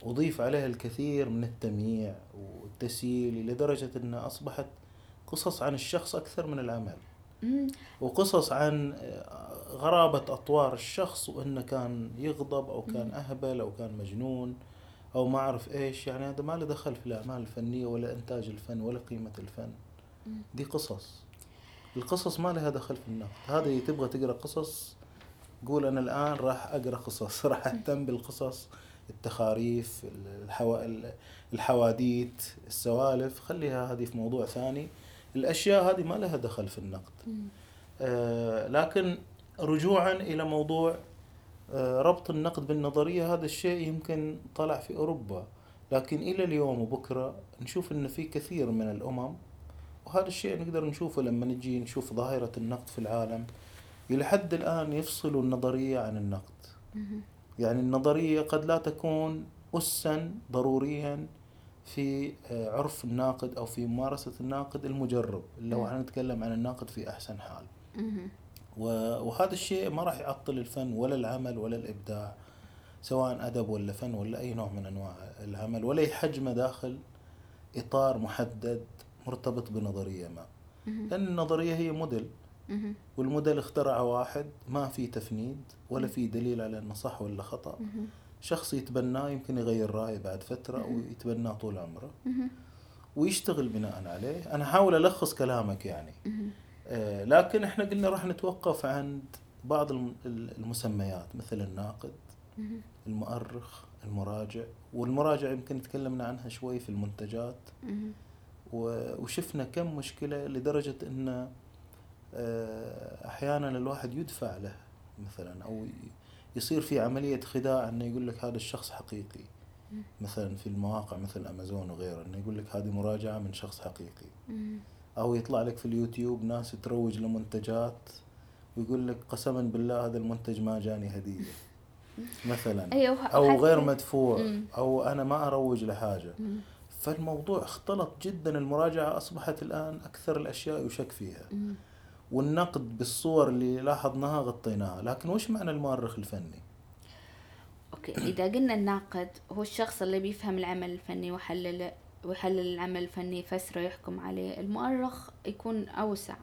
أضيف عليها الكثير من التمييع والتسييل لدرجة انها أصبحت قصص عن الشخص أكثر من العمل. وقصص عن غرابة أطوار الشخص وإنه كان يغضب أو كان أهبل أو كان مجنون أو ما أعرف إيش. يعني هذا ما له دخل في الأعمال الفنية ولا إنتاج الفن ولا قيمة الفن. دي قصص. القصص ما لها دخل في النقد. هذه تبغى تقرأ قصص قول أنا الآن راح أقرأ قصص. راح أهتم بالقصص التخاريف الحوا... الحواديت السوالف. خليها هذه في موضوع ثاني. الأشياء هذه ما لها دخل في النقد. آه، لكن رجوعا إلى موضوع آه، ربط النقد بالنظرية هذا الشيء يمكن طلع في أوروبا. لكن إلى اليوم وبكرة نشوف أن في كثير من الأمم وهذا الشيء نقدر نشوفه لما نجي نشوف ظاهرة النقد في العالم. إلى حد الآن يفصلوا النظرية عن النقد. يعني النظرية قد لا تكون أسا ضروريا في آه، عرف الناقد أو في ممارسة الناقد المجرب. لو إحنا نتكلم عن الناقد في أحسن حال. وهذا الشيء ما راح يعطل الفن ولا العمل ولا الإبداع سواء أدب ولا فن ولا أي نوع من أنواع العمل ولا يحجمه داخل إطار محدد مرتبط بنظرية ما. لأن النظرية هي موديل. والموديل اخترعه واحد ما في تفنيد ولا في دليل على أنه صح ولا خطأ. شخص يتبناه يمكن يغير رأيه بعد فترة أو يتبناه طول عمره. ويشتغل بناء عليه. أنا أحاول ألخص كلامك يعني. آه لكن إحنا قلنا راح نتوقف عند بعض المسميات مثل الناقد المؤرخ المراجع. والمراجع يمكن تكلمنا عنها شوي في المنتجات. وشفنا كم مشكلة لدرجة أن آه، أحيانا الواحد يدفع له مثلا أو يصير في عملية خداع أنه يقول لك هذا الشخص حقيقي. مثلا في المواقع مثل أمازون وغيره أنه يقول لك هذه مراجعة من شخص حقيقي. أو يطلع لك في اليوتيوب ناس تروج لمنتجات ويقول لك قسما بالله هذا المنتج ما جاني هدية. مثلا. أيوه أو غير مدفوع. أو أنا ما أروج لحاجة. فالموضوع اختلط جدا المراجعة أصبحت الآن أكثر الأشياء يشك فيها. والنقد بالصور اللي لاحظناها غطيناها. لكن وش معنى المؤرخ الفني؟ أوكي إذا قلنا الناقد هو الشخص اللي بيفهم العمل الفني ويحلل ويحلل العمل الفني يفسره يحكم عليه. المؤرخ يكون أوسع.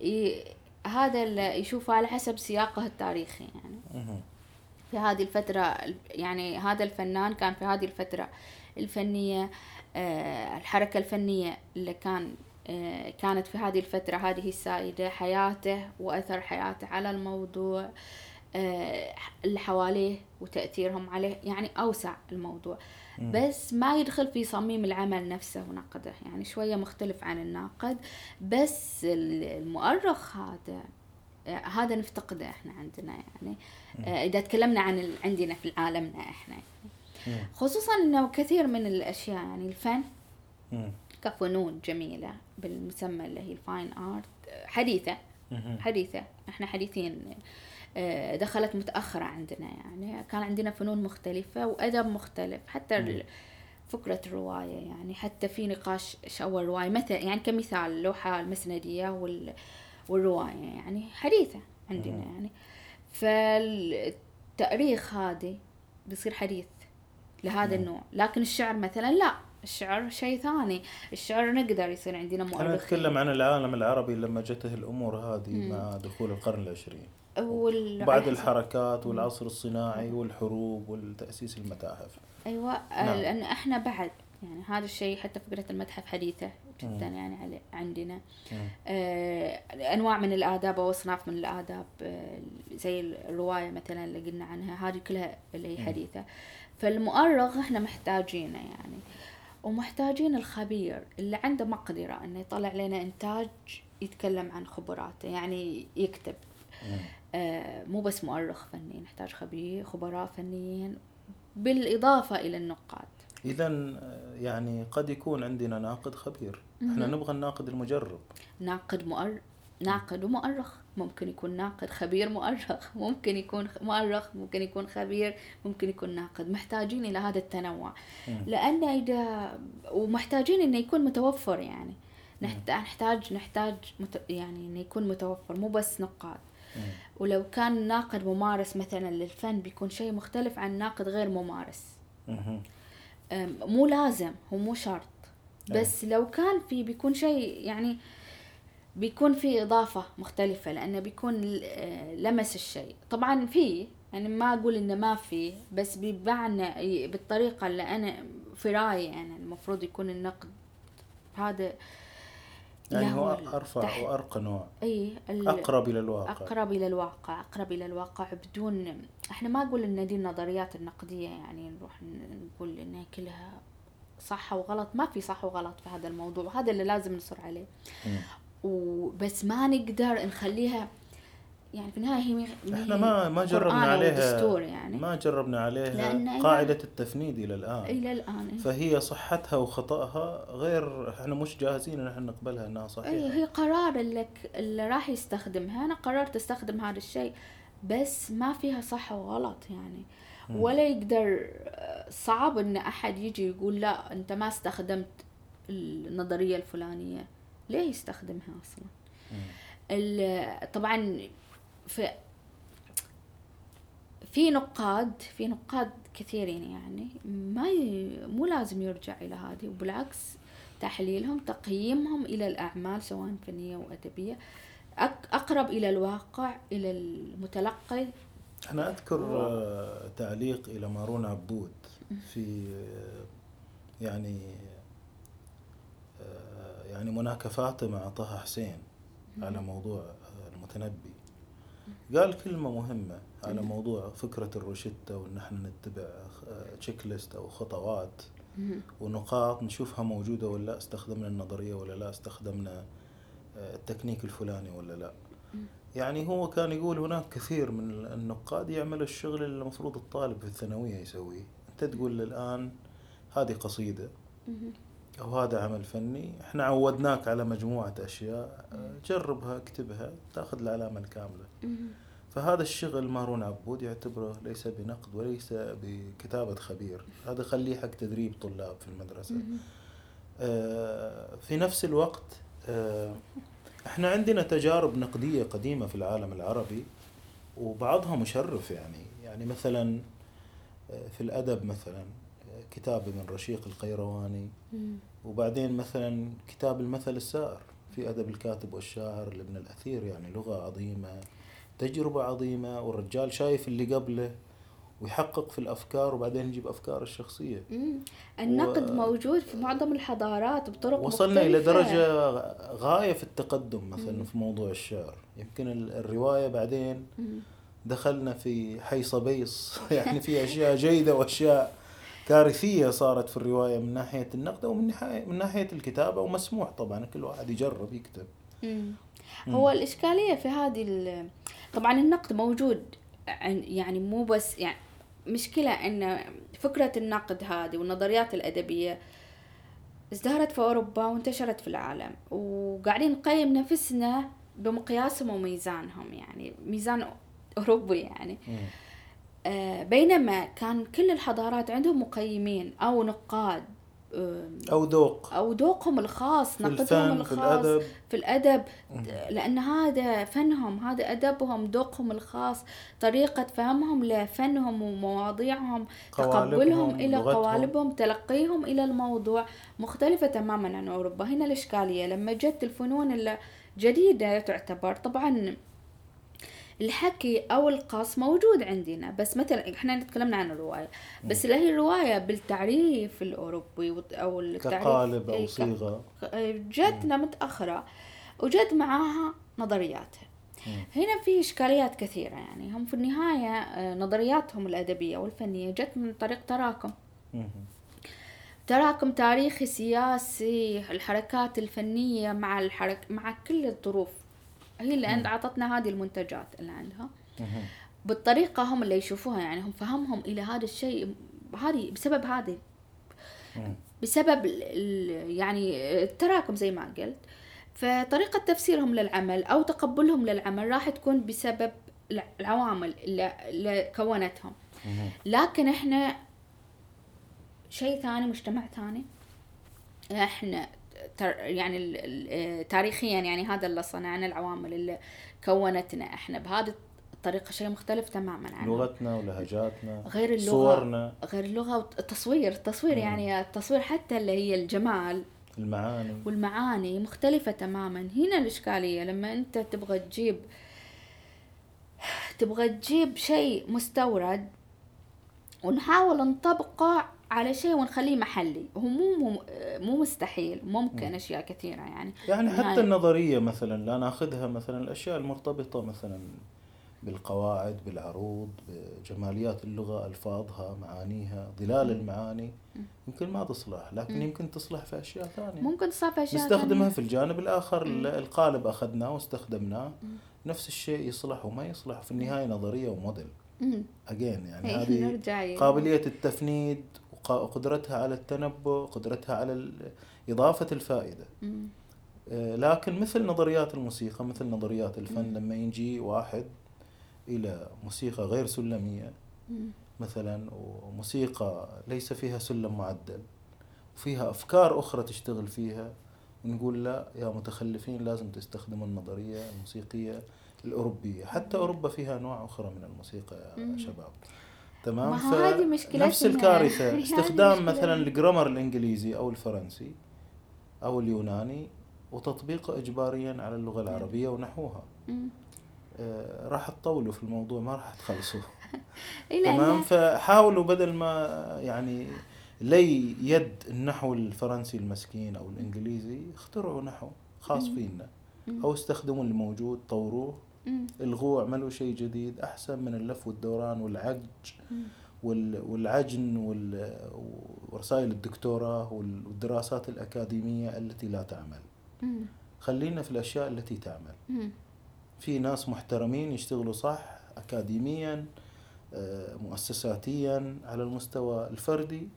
ي... هذا اللي يشوفه على حسب سياقه التاريخي يعني. في هذه الفترة يعني هذا الفنان كان في هذه الفترة الفنية آه، الحركة الفنية اللي كان كانت في هذه الفترة هذه السائدة حياته وأثر حياته على الموضوع آه، اللي حواليه وتأثيرهم عليه يعني أوسع الموضوع. بس ما يدخل في صميم العمل نفسه ونقده يعني شوية مختلف عن الناقد. بس المؤرخ هذا آه، هذا نفتقده إحنا عندنا يعني إذا تكلمنا عن عندنا في عالمنا إحنا يعني. خصوصا إنه كثير من الأشياء يعني الفن. كفنون جميلة بالمسمى اللي هي الفاين آرت. حديثة. حديثة. إحنا حديثين آه، دخلت متأخرة عندنا يعني. كان عندنا فنون مختلفة وأدب مختلف. حتى فكرة الرواية يعني. حتى في نقاش شو الرواية مثل يعني كمثال اللوحة المسندية وال والرواية يعني. حديثة عندنا يعني. فالتأريخ هذه بيصير حديث لهذا النوع. لكن الشعر مثلا لا. الشعر شيء ثاني. الشعر نقدر يصير عندنا مؤرخين. أنا أتكلم عن العالم العربي لما جته الأمور هذه مم. مع دخول القرن العشرين. وال... بعد الحركات والعصر الصناعي والحروب والتأسيس المتاحف. أيوة نعم. لأن إحنا بعد يعني هذا الشيء حتى فكرة المتحف حديثة جدا مم. يعني عندنا. آه أنواع من الآداب أو أصناف من الآداب آه زي الرواية مثلا اللي قلنا عنها هذه كلها اللي هي حديثة. فالمؤرخ إحنا محتاجينه يعني. ومحتاجين الخبير اللي عنده مقدرة إنه يطلع لنا إنتاج يتكلم عن خبراته يعني يكتب. آه مو بس مؤرخ فني نحتاج خبير خبراء فنيين بالإضافة إلى النقاد. إذا آه، يعني قد يكون عندنا ناقد خبير. إحنا نبغى الناقد المجرب. ناقد مؤرخ ناقد ومؤرخ. ممكن يكون ناقد خبير مؤرخ ممكن يكون مؤرخ ممكن يكون خبير ممكن يكون ناقد. محتاجين إلى هذا التنوع. لأن إذا ومحتاجين إنه يكون متوفر يعني. نحتاج نحتاج يعني إنه يكون متوفر مو بس نقاد. ولو كان ناقد ممارس مثلا للفن بيكون شيء مختلف عن ناقد غير ممارس. مو لازم هو مو شرط. بس لو كان في بيكون شيء يعني بيكون في إضافة مختلفة لأنه بيكون آه، لمس الشيء. طبعا في يعني ما أقول إنه ما في بس بمعنى بالطريقة اللي أنا في رأيي أنا المفروض يكون النقد. هذا يعني هو أرفع تحت... وأرقى نوع. أي أقرب إلى الواقع. أقرب إلى الواقع أقرب إلى الواقع بدون إحنا ما أقول إن دي النظريات النقدية يعني نروح نقول إنها كلها صح وغلط. ما في صح وغلط في هذا الموضوع هذا اللي لازم نصر عليه. وبس ما نقدر نخليها يعني في النهاية هي إحنا ما ما جربنا عليها يعني. ما جربنا عليها قاعدة التفنيد إلى الآن. إلى الآن إيه. فهي صحتها وخطأها غير إحنا مش جاهزين إن إحنا نقبلها إنها اي صحيحة هي قرار اللي, اللي راح يستخدمها. أنا قررت أستخدم هذا الشيء بس ما فيها صح وغلط يعني. ولا يقدر صعب إن أحد يجي يقول لا أنت ما استخدمت النظرية الفلانية. ليه يستخدمها أصلا؟ طبعا في في نقاد في نقاد كثيرين يعني ما ي... مو لازم يرجع إلى هذه وبالعكس تحليلهم تقييمهم إلى الأعمال سواء فنية وادبيه. أقرب إلى الواقع إلى المتلقي. أنا أذكر آه، تعليق إلى مارون عبود في يعني يعني مناكفاته مع طه حسين على موضوع المتنبي. قال كلمة مهمة على موضوع فكرة الروشتة وإن إحنا نتبع تشيك ليست أو خطوات. ونقاط نشوفها موجودة ولا لا استخدمنا النظرية ولا لا استخدمنا التكنيك الفلاني ولا لا. يعني هو كان يقول هناك كثير من النقاد يعمل الشغل اللي المفروض الطالب في الثانوية يسويه. أنت تقول الآن هذه قصيدة. أو هذا عمل فني. إحنا عودناك على مجموعة أشياء. آه، جربها اكتبها تأخذ العلامة الكاملة. مهم. فهذا الشغل مارون عبود يعتبره ليس بنقد وليس بكتابة خبير. هذا خليه حق تدريب طلاب في المدرسة. مهم. آه، في نفس الوقت آه، إحنا عندنا تجارب نقدية قديمة في العالم العربي وبعضها مشرف يعني. يعني مثلا في الأدب مثلا. آه، كتاب ابن رشيق القيرواني. وبعدين مثلا كتاب المثل السائر في أدب الكاتب والشاعر لابن الأثير يعني لغة عظيمة تجربة عظيمة والرجال شايف اللي قبله ويحقق في الأفكار وبعدين يجيب أفكار الشخصية مم. النقد و- موجود في معظم الحضارات بطرق وصلنا مختلفة. درجة غاية في التقدم مثلا مم. في موضوع الشعر يمكن ال- الرواية بعدين مم. دخلنا في حي صبيص يعني في أشياء جيدة وأشياء كارثية صارت في الرواية من ناحية النقد ومن ناحية من ناحية الكتابة ومسموح طبعا كل واحد يجرب يكتب مم. مم. هو الإشكالية في هذه ال- طبعا النقد موجود عن- يعني مو بس يعني مشكلة أن فكرة النقد هذه والنظريات الأدبية ازدهرت في أوروبا وانتشرت في العالم وقاعدين نقيم نفسنا بمقياسهم وميزانهم يعني ميزان أوروبي يعني مم. آه، بينما كان كل الحضارات عندهم مقيمين أو نقاد أو ذوق أو ذوقهم الخاص نقدهم الفن في الخاص الأدب في الأدب. لأن هذا فنهم هذا أدبهم ذوقهم الخاص طريقة فهمهم لفنهم ومواضيعهم تقبلهم إلى لغتهم. قوالبهم تلقيهم إلى الموضوع مختلفة تماما عن أوروبا هنا الإشكالية لما جت الفنون الجديدة تعتبر طبعا الحكي أو القص موجود عندنا. بس مثلا إحنا تكلمنا عن الرواية. بس اللي هي الرواية بالتعريف الأوروبي أو التعريف كقالب إيه، أو ك- صيغة جتنا متأخرة وجت معاها نظرياتها. مم. هنا في إشكاليات كثيرة يعني. هم في النهاية آه، نظرياتهم الأدبية والفنية جت من طريق تراكم. تراكم تاريخي سياسي الحركات الفنية مع الحرك مع كل الظروف. هي اللي عند عطتنا هذه المنتجات اللي عندها مم. بالطريقة هم اللي يشوفوها يعني هم فهمهم إلى هذا الشيء هذه بسبب هذه. بسبب يعني التراكم زي ما قلت فطريقة تفسيرهم للعمل أو تقبلهم للعمل راح تكون بسبب الع- العوامل اللي, كونتهم. لكن إحنا شيء ثاني مجتمع ثاني إحنا يعني ال- تاريخيا يعني هذا اللي صنعنا العوامل اللي كونتنا إحنا بهذه الطريقة شيء مختلف تماما عنهم لغتنا ولهجاتنا غير اللغة صورنا. غير اللغة والتصوير التصوير. يعني التصوير حتى اللي هي الجمال المعاني. والمعاني مختلفة تماما. هنا الإشكالية لما أنت تبغى تجيب تبغى تجيب شيء مستورد ونحاول نطبقه على شيء ونخليه محلي. هو مو مو, مستحيل ممكن مم. أشياء كثيرة يعني. يعني حتى النظرية مثلا لا ناخذها مثلا الأشياء المرتبطة مثلا بالقواعد بالعروض بجماليات اللغة ألفاظها معانيها ظلال المعاني. يمكن ما تصلح لكن يمكن تصلح في أشياء ثانية. ممكن تصاب في أشياء نستخدمها ثانية. في الجانب الآخر القالب أخذناه واستخدمناه. نفس الشيء يصلح وما يصلح في النهاية نظرية وموديل. مم. أجين يعني إيه، هذه. قابلية التفنيد وقدرتها على التنبؤ قدرتها على إضافة الفائدة مم. لكن مثل نظريات الموسيقى مثل نظريات الفن لما يجي واحد إلى موسيقى غير سلمية مم. مثلا وموسيقى ليس فيها سلم معدل وفيها أفكار أخرى تشتغل فيها نقول لا يا متخلفين لازم تستخدموا النظرية الموسيقية الأوروبية حتى أوروبا فيها أنواع أخرى من الموسيقى يا. شباب تمام؟ ما هذه مشكلتنا. نفس الكارثة. استخدام مشكلة. مثلا الجرامر الإنجليزي أو الفرنسي أو اليوناني وتطبيقه إجباريا على اللغة العربية ونحوها. آه، راح تطولوا في الموضوع ما راح تخلصوا إيه تمام؟ فحاولوا بدل ما يعني لي يد النحو الفرنسي المسكين أو الإنجليزي اخترعوا نحو خاص فينا. أو استخدموا الموجود طوروه. مم. الغوه اعملوا شيء جديد أحسن من اللف والدوران والعج والعجن وال- ورسائل الدكتوراه والدراسات الأكاديمية التي لا تعمل. خلينا في الأشياء التي تعمل. في ناس محترمين يشتغلوا صح أكاديميا آه، مؤسساتيا على المستوى الفردي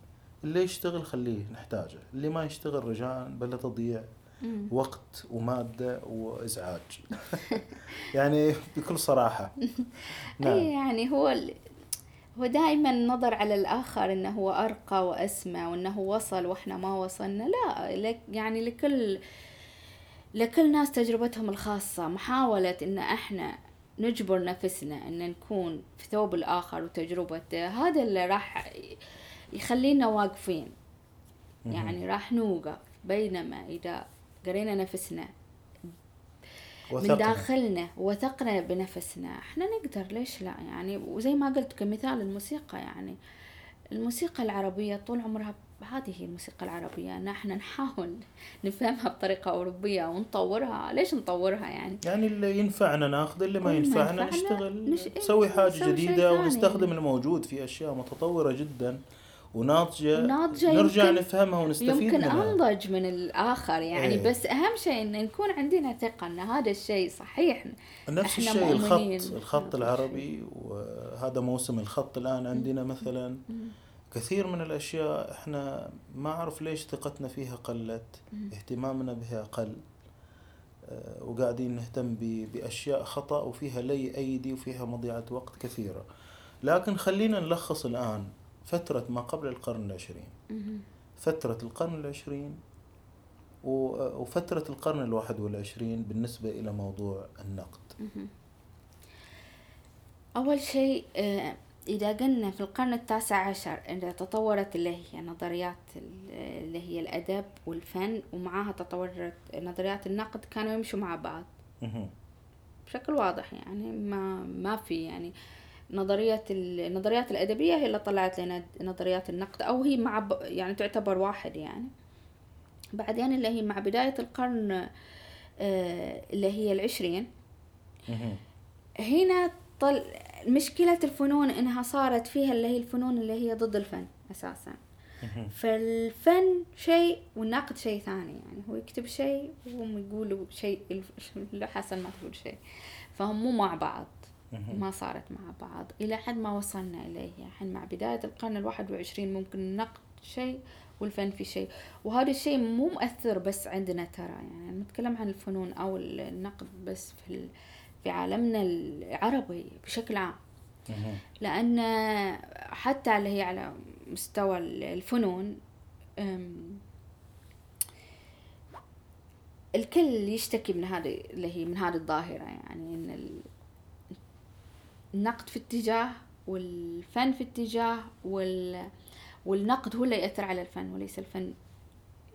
اللي يشتغل خليه نحتاجه اللي ما يشتغل رجاء بلا تضييع. وقت ومادة وإزعاج. يعني بكل صراحة. اي نعم يعني هو ال... هو دائما النظر على الآخر إنه هو أرقى وأسمى وإنه وصل وإحنا ما وصلنا. لا لك يعني لكل لكل ناس تجربتهم الخاصة. محاولة إن إحنا نجبر نفسنا إن نكون في ثوب الآخر وتجربته هذا اللي راح يخلينا واقفين. يعني راح نوقف بينما إذا قرينا نفسنا من وثقنا. داخلنا وثقنا بنفسنا. إحنا نقدر ليش لا؟ يعني وزي ما قلت كمثال الموسيقى يعني الموسيقى العربية طول عمرها هذه هي الموسيقى العربية. ان إحنا نحاول نفهمها بطريقة أوروبية ونطورها. ليش نطورها يعني؟ يعني اللي ينفعنا ناخذ اللي ما ما ينفعنا ينفعنا. نشتغل. نش- نسوي حاجة نسوي جديدة. ونستخدم الموجود في أشياء متطورة جدا. وناضجة. ناضجة نرجع يمكن- نفهمها ونستفيد يمكن منها. أنضج من الآخر يعني. إيه. بس أهم شيء إن نكون عندنا ثقة إن هذا الشيء صحيح. نفس إحنا الشيء مؤمنين. الخط الخط العربي وهذا موسم الخط الآن عندنا مثلا. كثير من الأشياء إحنا ما أعرف ليش ثقتنا فيها قلت اهتمامنا بها قل. آه، وقاعدين نهتم ب- بأشياء خطأ وفيها لي أيدي وفيها مضيعة وقت كثيرة. لكن خلينا نلخص الآن. فترة ما قبل القرن العشرين. فترة القرن العشرين وفترة القرن الواحد والعشرين بالنسبة إلى موضوع النقد أول شيء آه، إذا قلنا في القرن التاسع عشر إذا تطورت اللي هي نظريات ال- اللي هي الأدب والفن ومعاها تطورت نظريات النقد كانوا يمشوا مع بعض. بشكل واضح يعني ما ما في يعني نظرية ال- النظريات الأدبية هي اللي طلعت لنا نظريات النقد أو هي مع يعني تعتبر واحد يعني بعدين اللي هي مع بداية القرن آه، اللي هي العشرين. هنا طل... مشكلة الفنون إنها صارت فيها اللي هي الفنون اللي هي ضد الفن أساسا. فالفن شيء والنقد شيء ثاني يعني هو يكتب شيء وهم يقولوا شيء اللي حسن ما تقول شيء فهم مو مع بعض. ما صارت مع بعض. إلى حد ما وصلنا إليه. الحين مع بداية القرن الواحد وعشرين ممكن النقد شيء والفن في شيء. وهذا الشيء مو مؤثر بس عندنا ترى. يعني نتكلم عن الفنون أو النقد بس في. في عالمنا العربي بشكل عام. لأن حتى اللي هي على مستوى الفنون الكل يشتكي من هذه اللي هي من هذه الظاهرة. يعني إن النقد في اتجاه والفن في اتجاه وال والنقد هو اللي يأثر على الفن وليس الفن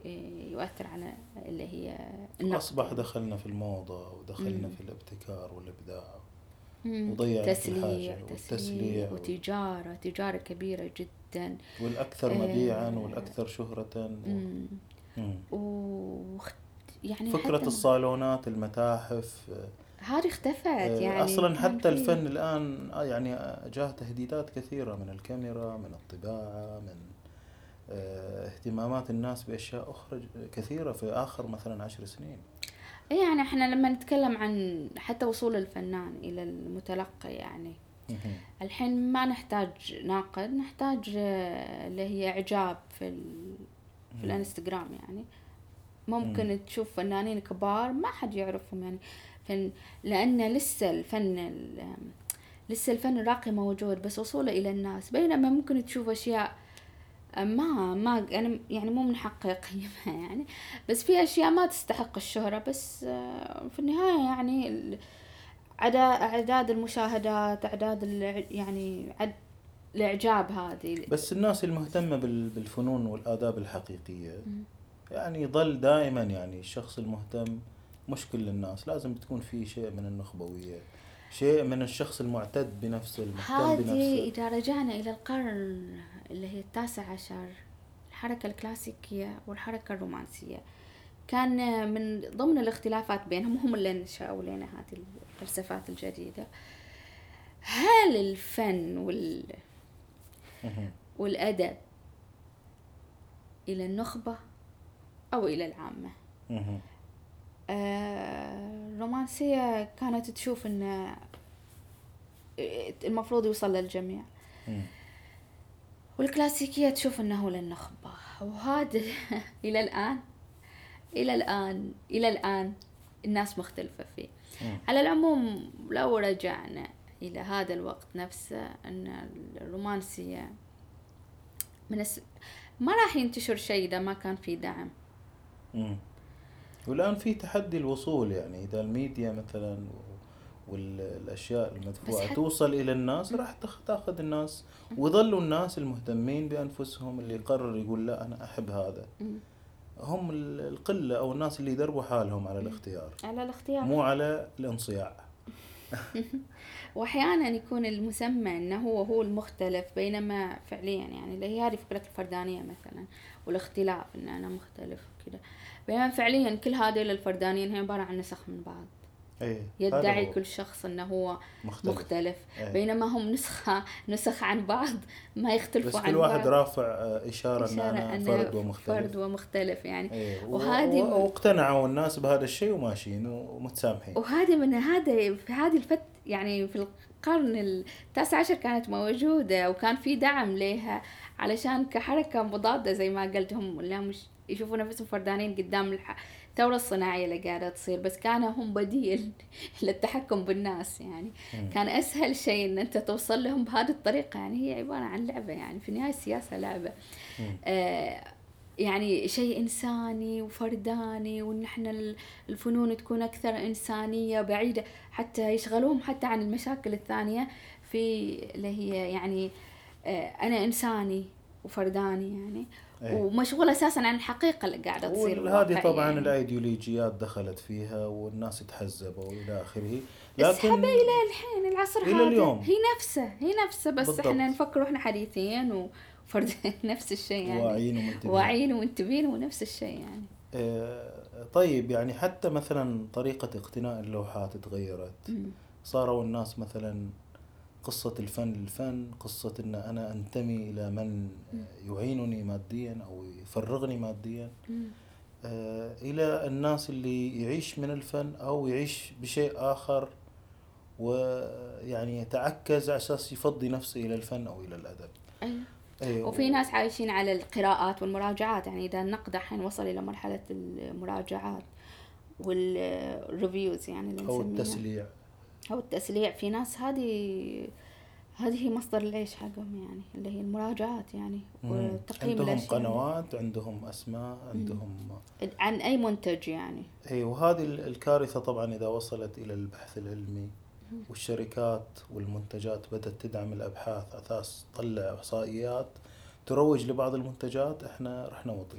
إيه، يؤثر على اللي هي النقد أصبح دخلنا في الموضة ودخلنا مم. في الابتكار والإبداع. وضيعنا في تسليع تسليع والتسليع و- وتجارة تجارة كبيرة جدا والأكثر آه. مبيعا والأكثر شهرة و... مم. مم. و يعني فكرة حتى الصالونات المتاحف هذه اختفت آه، يعني أصلا حتى الفن الآن آه، يعني آه، جاه تهديدات كثيرة من الكاميرا من الطباعة من آه، اهتمامات الناس بأشياء أخرى كثيرة في آخر مثلا عشر سنين. إيه يعني إحنا لما نتكلم عن حتى وصول الفنان إلى المتلقي يعني. الحين ما نحتاج ناقد نحتاج اللي هي إعجاب في ال... في الانستغرام يعني. ممكن تشوف فنانين كبار ما حد يعرفهم يعني. فن لأن لسه الفن ال... لسه الفن الراقي موجود بس وصوله إلى الناس. بينما ممكن تشوف أشياء ما ما أنا يعني مو من حقي أقيمها يعني. بس في أشياء ما تستحق الشهرة بس آه، في النهاية يعني أعداد المشاهدات أعداد الع- يعني عد الإعجاب هذه. بس الناس المهتمة بال- بالفنون والآداب الحقيقية يعني يظل دائما يعني الشخص المهتم مش كل الناس لازم تكون في شيء من النخبوية شيء من الشخص المعتد بنفسه المهتم هذه بنفسه. إذا رجعنا إلى القرن اللي هي التاسع عشر الحركة الكلاسيكية والحركة الرومانسية. كان من ضمن الاختلافات بينهم هم اللي نشأوا لنا هذه الفلسفات الجديدة. هل الفن وال... والأدب إلى النخبة أو إلى العامة؟ الرومانسية كانت تشوف أن المفروض يوصل للجميع. والكلاسيكية تشوف أنه للنخبة. وهذا إلى الآن إلى الآن إلى الآن الناس مختلفة فيه. على العموم لو رجعنا إلى هذا الوقت نفسه أن الرومانسية من الس... ما راح ينتشر شيء إذا ما كان في دعم. مم. والآن في تحدي الوصول يعني إذا الميديا مثلا والأشياء المدفوعة حت- توصل إلى الناس راح تاخذ الناس. ويظلوا الناس المهتمين بأنفسهم اللي يقرر يقول لا أنا أحب هذا. هم ال- القلة أو الناس اللي يدربوا حالهم على الاختيار. على الاختيار. مو على الانصياع. واحيانا يكون المسمى إنه هو هو المختلف بينما فعليا يعني اللي هي هذه فكره الفردانية مثلا والاختلاف ان أنا مختلف وكذا. بينما فعليا كل هذول الفردانيين هي عبارة عن نسخ من بعض. هذا يدعي كل شخص إنه هو مختلف, مختلف. إيه. بينما هم نسخة نسخ عن بعض ما بس يختلفوا عن كل واحد بعض. رافع آه، إشارة, إشارة أنا أنه فرد ومختلف. فرد ومختلف يعني. إيه. وهذه و- واقتنعوا الناس بهذا الشيء وماشيين ومتسامحين. وهذه من هذا في هذه الفت يعني في القرن التاسع عشر كانت موجودة وكان في دعم لها علشان كحركة مضادة زي ما قلت هم هم مش يشوفوا نفسهم فردانين قدام الثورة الصناعية اللي قاعدة تصير بس كانوا هم بديل للتحكم بالناس يعني مم. كان أسهل شيء إن أنت توصل لهم بهذه الطريقة يعني هي عبارة عن لعبة يعني في النهاية السياسة لعبة مم. آه، يعني شيء إنساني وفرداني وإن إحنا ال- الفنون تكون أكثر إنسانية بعيدة حتى يشغلوهم حتى عن المشاكل الثانية في اللي هي يعني آه، أنا إنساني وفرداني يعني إيه. ومشغول أساسا عن الحقيقة اللي قاعدة تصير وهذه واقعية طبعا يعني. الأيديولوجيات دخلت فيها والناس تحزبوا إلى آخره لكن إلى الحين العصر إلى هذا اليوم. هي نفسه هي نفسه بس بالضبط. إحنا نفكر إحنا حديثين وفرد نفس الشيء يعني واعيين ومنتبهين واعيين ومنتبهين ونفس الشيء يعني آه، طيب يعني حتى مثلا طريقة اقتناء اللوحات تغيرت. صاروا الناس مثلا قصة الفن الفن قصة إن أنا أنتمي إلى من يعينني ماديا أو يفرغني ماديا. آه، إلى الناس اللي يعيش من الفن أو يعيش بشيء آخر ويعني يتعكز على أساس يفضي نفسه إلى الفن أو إلى الأدب أيوة. أيوة. وفي ناس عايشين على القراءات والمراجعات يعني إذا النقد الحين وصل إلى مرحلة المراجعات وال reviews يعني اللي نسميها. التسليع أو التسليع في ناس هذه هذه هي مصدر العيش حقهم يعني اللي هي المراجعات يعني. وتقييم عندهم الأشياء. قنوات عندهم أسماء عندهم عن أي منتج يعني. إي وهذه ال- الكارثة طبعا إذا وصلت إلى البحث العلمي والشركات والمنتجات بدأت تدعم الأبحاث أساس تطلع إحصائيات تروج لبعض المنتجات إحنا رح نوطي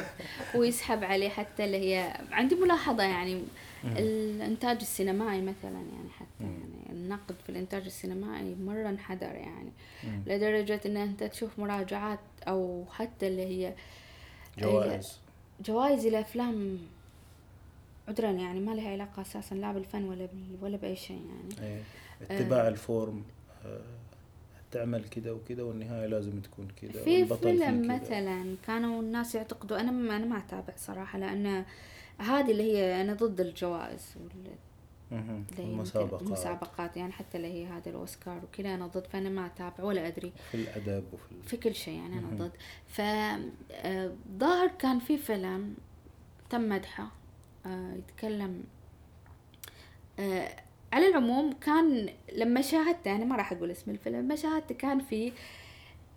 ويسحب عليه حتى اللي هي عندي ملاحظة يعني الإنتاج السينمائي مثلا يعني حتى. يعني النقد في الإنتاج السينمائي مرة انحدر يعني مم. لدرجة إن أنت تشوف مراجعات أو حتى اللي هي جوائز جوائز الأفلام عذرا يعني ما لها علاقة أساسا لا بالفن ولا. ولا بأي شيء يعني إيه. اتباع الفورم آه، تعمل كذا وكذا والنهاية لازم تكون كذا في فيلم. مثلا كانوا الناس يعتقدوا أنا ما أنا ما أتابع صراحة لأن هذه اللي هي أنا ضد الجوائز المسابقات المسابقات يعني حتى اللي هي هذا الأوسكار وكذا أنا ضد فأنا ما أتابع ولا أدري في الأدب وفي في كل شيء يعني أنا. ضد ف آه، ظاهر كان في فيلم تم مدحه آه، يتكلم آه، على العموم كان لما شاهدته أنا ما راح أقول اسم الفيلم لما شاهدته كان في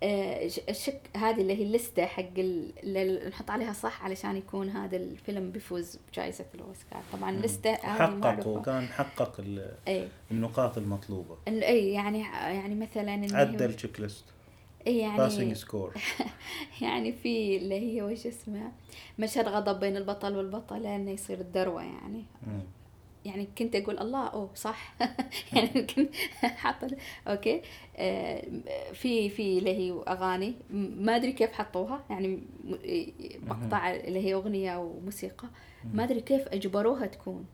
آه، ال check هذه اللي هي اللستة حق ال- اللي نحط عليها صح علشان يكون هذا الفيلم بيفوز بجائزة الأوسكار. طبعا اللستة حقق وكان حقق النقاط المطلوبة. إي يعني يعني مثلا عدى ال checklist يعني passing score يعني في اللي هي وش اسمها مشهد غضب بين البطل والبطلة إنه يصير الذروة يعني. يعني كنت أقول الله أوه صح. يعني كنت حاطة أوكي. آه، في في اللي هي أغاني ما أدري كيف حطوها يعني مقطع اللي هي أغنية وموسيقى ما أدري كيف أجبروها تكون.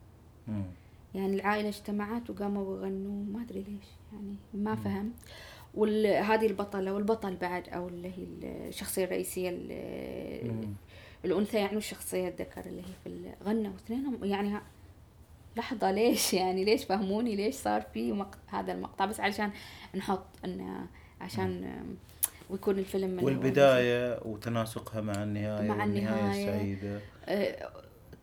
يعني العائلة اجتمعت وقاموا يغنوا ما أدري ليش يعني ما فهمت وهذه البطلة والبطل بعد أو اللي هي الشخصية الرئيسية ال- الأنثى يعني والشخصيه الذكر اللي هي في غنوا اثنينهم يعني لحظة ليش؟ يعني ليش فهموني؟ ليش صار في مق... هذا المقطع؟ بس علشان نحط انه عشان ويكون الفيلم من والبداية وتناسقها مع النهاية مع النهاية. السعيدة آه،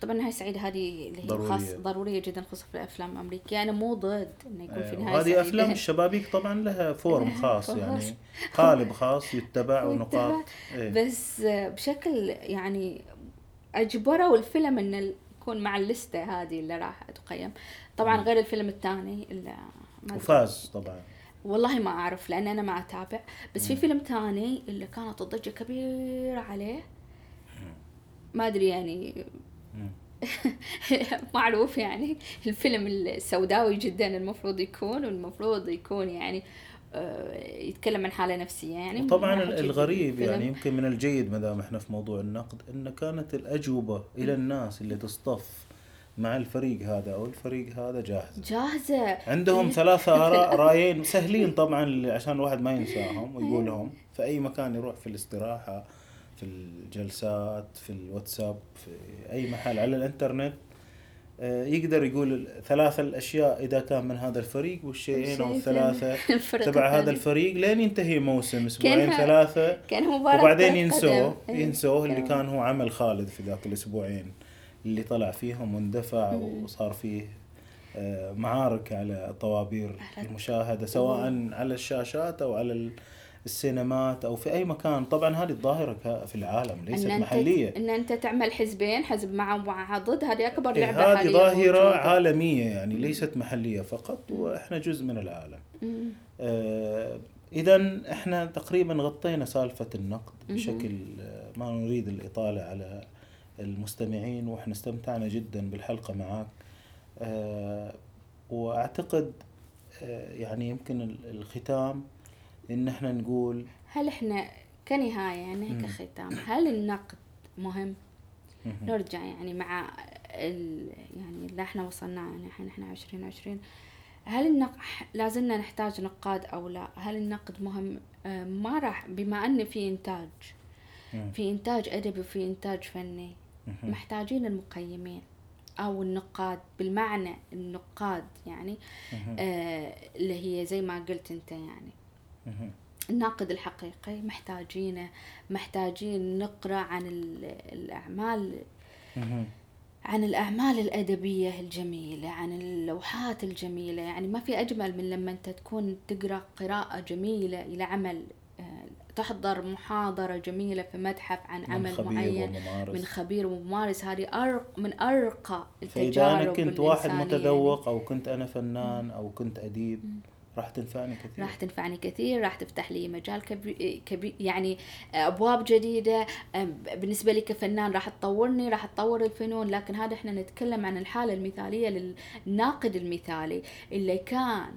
طبعا النهاية السعيدة هذه اللي هي ضرورية. خاص ضرورية جدا خصوصا في الأفلام الأمريكية. أنا مو ضد إنه يكون في نهاية وهذه سعيدة. أفلام الشبابيك طبعا لها فورم خاص يعني قالب خاص يتبع ونقاط إيه. بس آه، بشكل يعني أجبروا الفيلم انه يكون مع اللستة هذه اللي راح تقيم. طبعا غير الفيلم الثاني اللي. وفاز طبعا. والله ما أعرف لأن أنا ما أتابع. بس في فيلم ثاني اللي كانت الضجة كبيرة عليه. ما أدري يعني. معروف يعني. الفيلم السوداوي جدا المفروض يكون والمفروض يكون يعني يتكلم عن حالة نفسية يعني. طبعا الغريب. يعني يمكن من الجيد ما دام إحنا في موضوع النقد إن كانت الأجوبة إلى الناس اللي تصطف مع الفريق هذا أو الفريق هذا جاهزة. جاهزة. عندهم ثلاثة آراء رايين سهلين طبعا عشان الواحد ما ينساهم ويقولهم. في أي مكان يروح في الاستراحة في الجلسات في الواتساب في أي محل على الإنترنت. آه، يقدر يقول ثلاثة الأشياء إذا كان من هذا الفريق والشيئين أو الثلاثة تبع هذا. الفريق لين ينتهي موسم أسبوعين ثلاثة كان مباراة وبعدين ينسوه. إيه. ينسوه اللي كان- كان هو عمل خالد في ذاك الأسبوعين اللي طلع فيهم واندفع وصار فيه آه، معارك على طوابير المشاهدة سواء على الشاشات أو على السينمات أو في أي مكان. طبعا هذه الظاهرة ك- في العالم ليست إن أنت محلية. إن أنت تعمل حزبين حزب مع ومع ضد هذه أكبر إيه، لعبة هذه ظاهرة موجودة. عالمية يعني ليست محلية فقط وإحنا جزء من العالم. مم. آه، إذا إحنا تقريبا غطينا سالفة النقد بشكل آه، ما نريد الإطالة على المستمعين وإحنا استمتعنا جدا بالحلقة معك آه، وأعتقد آه، يعني يمكن ال- الختام إن إحنا نقول هل إحنا كنهاية يعني مم. كختام هل النقد مهم؟ نرجع يعني مع ال يعني اللي إحنا وصلنا يعني الحين إحنا عشرين عشرين هل النقد لازلنا نحتاج نقاد أو لا هل النقد مهم آه، ما راح بما أن في إنتاج. في إنتاج أدبي وفي إنتاج فني. محتاجين المقيمين أو النقاد بالمعنى النقاد يعني. آه اللي هي زي ما قلت أنت يعني. الناقد الحقيقي محتاجينه محتاجين نقرأ عن ال- الأعمال. عن الأعمال الأدبية الجميلة عن اللوحات الجميلة. يعني ما في أجمل من لما أنت تكون تقرأ قراءة جميلة إلى عمل آه، تحضر محاضرة جميلة في متحف عن من عمل خبير معين وممارس. من خبير وممارس. هذه أرق من أرقى فإذا التجارب أنا كنت واحد متذوق أو كنت أنا فنان أو كنت أديب راح تنفعني كثير. راح تنفعني كثير راح تفتح لي مجال كبير كبير يعني أبواب جديدة. بالنسبة لي كفنان راح تطورني راح تطور الفنون. لكن هذا إحنا نتكلم عن الحالة المثالية للناقد المثالي اللي كان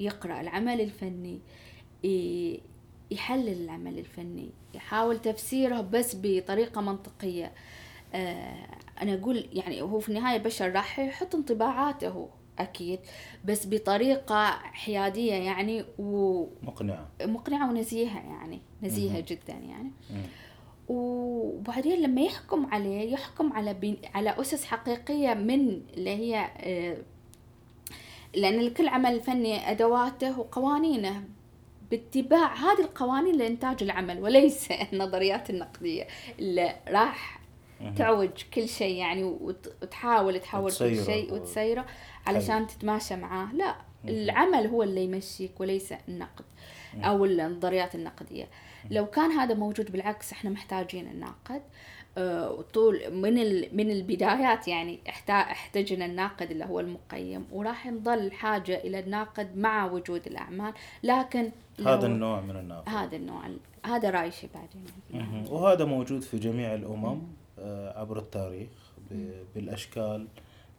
يقرأ العمل الفني يحلل العمل الفني يحاول تفسيره بس بطريقة منطقية. آه أنا أقول يعني هو في النهاية بشر راح يحط انطباعاته أكيد. بس بطريقة حيادية يعني ومقنعه مقنعة. ونزيهة يعني نزيهة جدا يعني. وبعدين لما يحكم عليه يحكم على بي... على أسس حقيقية من اللي هي آه، لأن لكل عمل فني أدواته وقوانينه باتباع هذه القوانين لإنتاج العمل وليس النظريات النقدية اللي راح تعوج كل شيء يعني وتحاول تحول كل شيء وتسيره. علشان تتماشى معاه. لا العمل هو اللي يمشيك وليس النقد أو النظريات النقدية. لو كان هذا موجود بالعكس إحنا محتاجين الناقد. آه، طول من من البدايات يعني احتاجنا الناقد اللي هو المقيم وراح نظل حاجة إلى الناقد مع وجود الأعمال. لكن هذا النوع من الناقد. هذا النوع هذا رأي بعدين. وهذا موجود في جميع الأمم آه، عبر التاريخ بالأشكال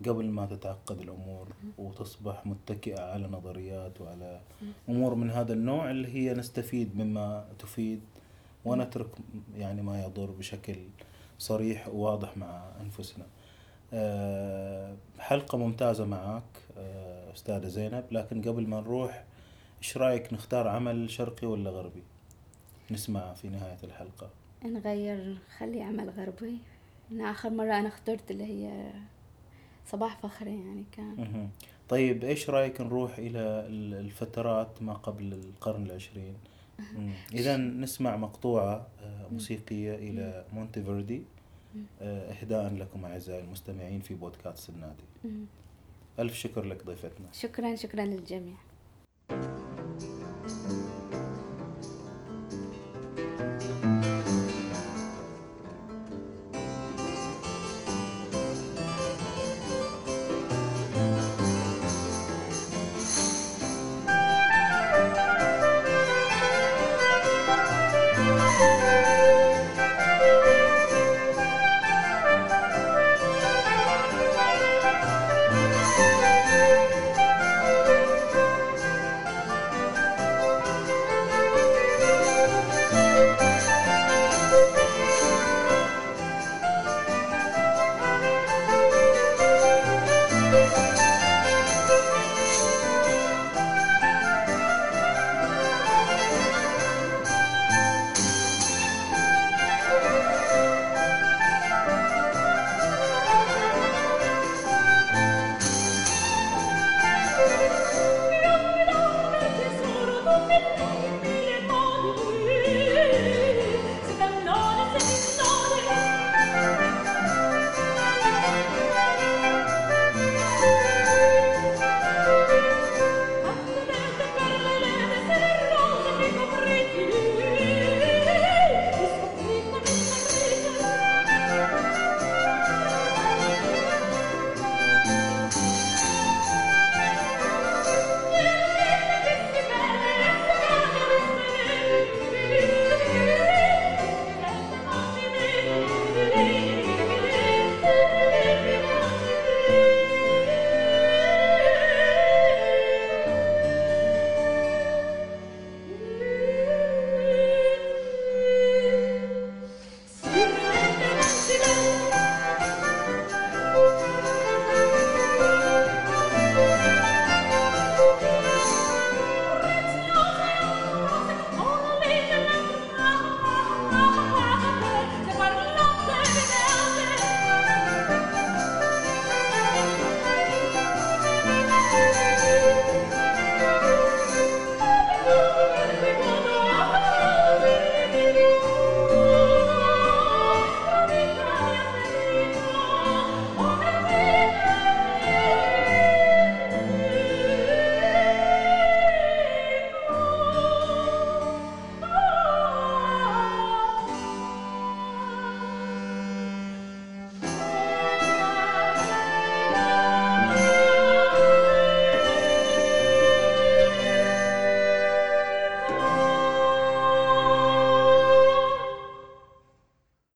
قبل ما تتعقد الأمور وتصبح متكئة على نظريات وعلى أمور من هذا النوع اللي هي نستفيد مما تفيد ونترك يعني ما يضر بشكل صريح وواضح مع أنفسنا. آه، حلقة ممتازة معك آه، أستاذة زينب لكن قبل ما نروح إيش رأيك نختار عمل شرقي ولا غربي؟ نسمع في نهاية الحلقة. نغير خلي عمل غربي. أنا آخر مرة أنا اخترت اللي هي صباح فخري يعني كان. طيب إيش رأيك نروح إلى الفترات ما قبل القرن العشرين؟ إذا نسمع مقطوعة آه، موسيقية إلى مونتيفيردي آه، إهداء لكم أعزائي المستمعين في بودكاست النادي. ألف شكر لك ضيفتنا. شكرا شكرا للجميع.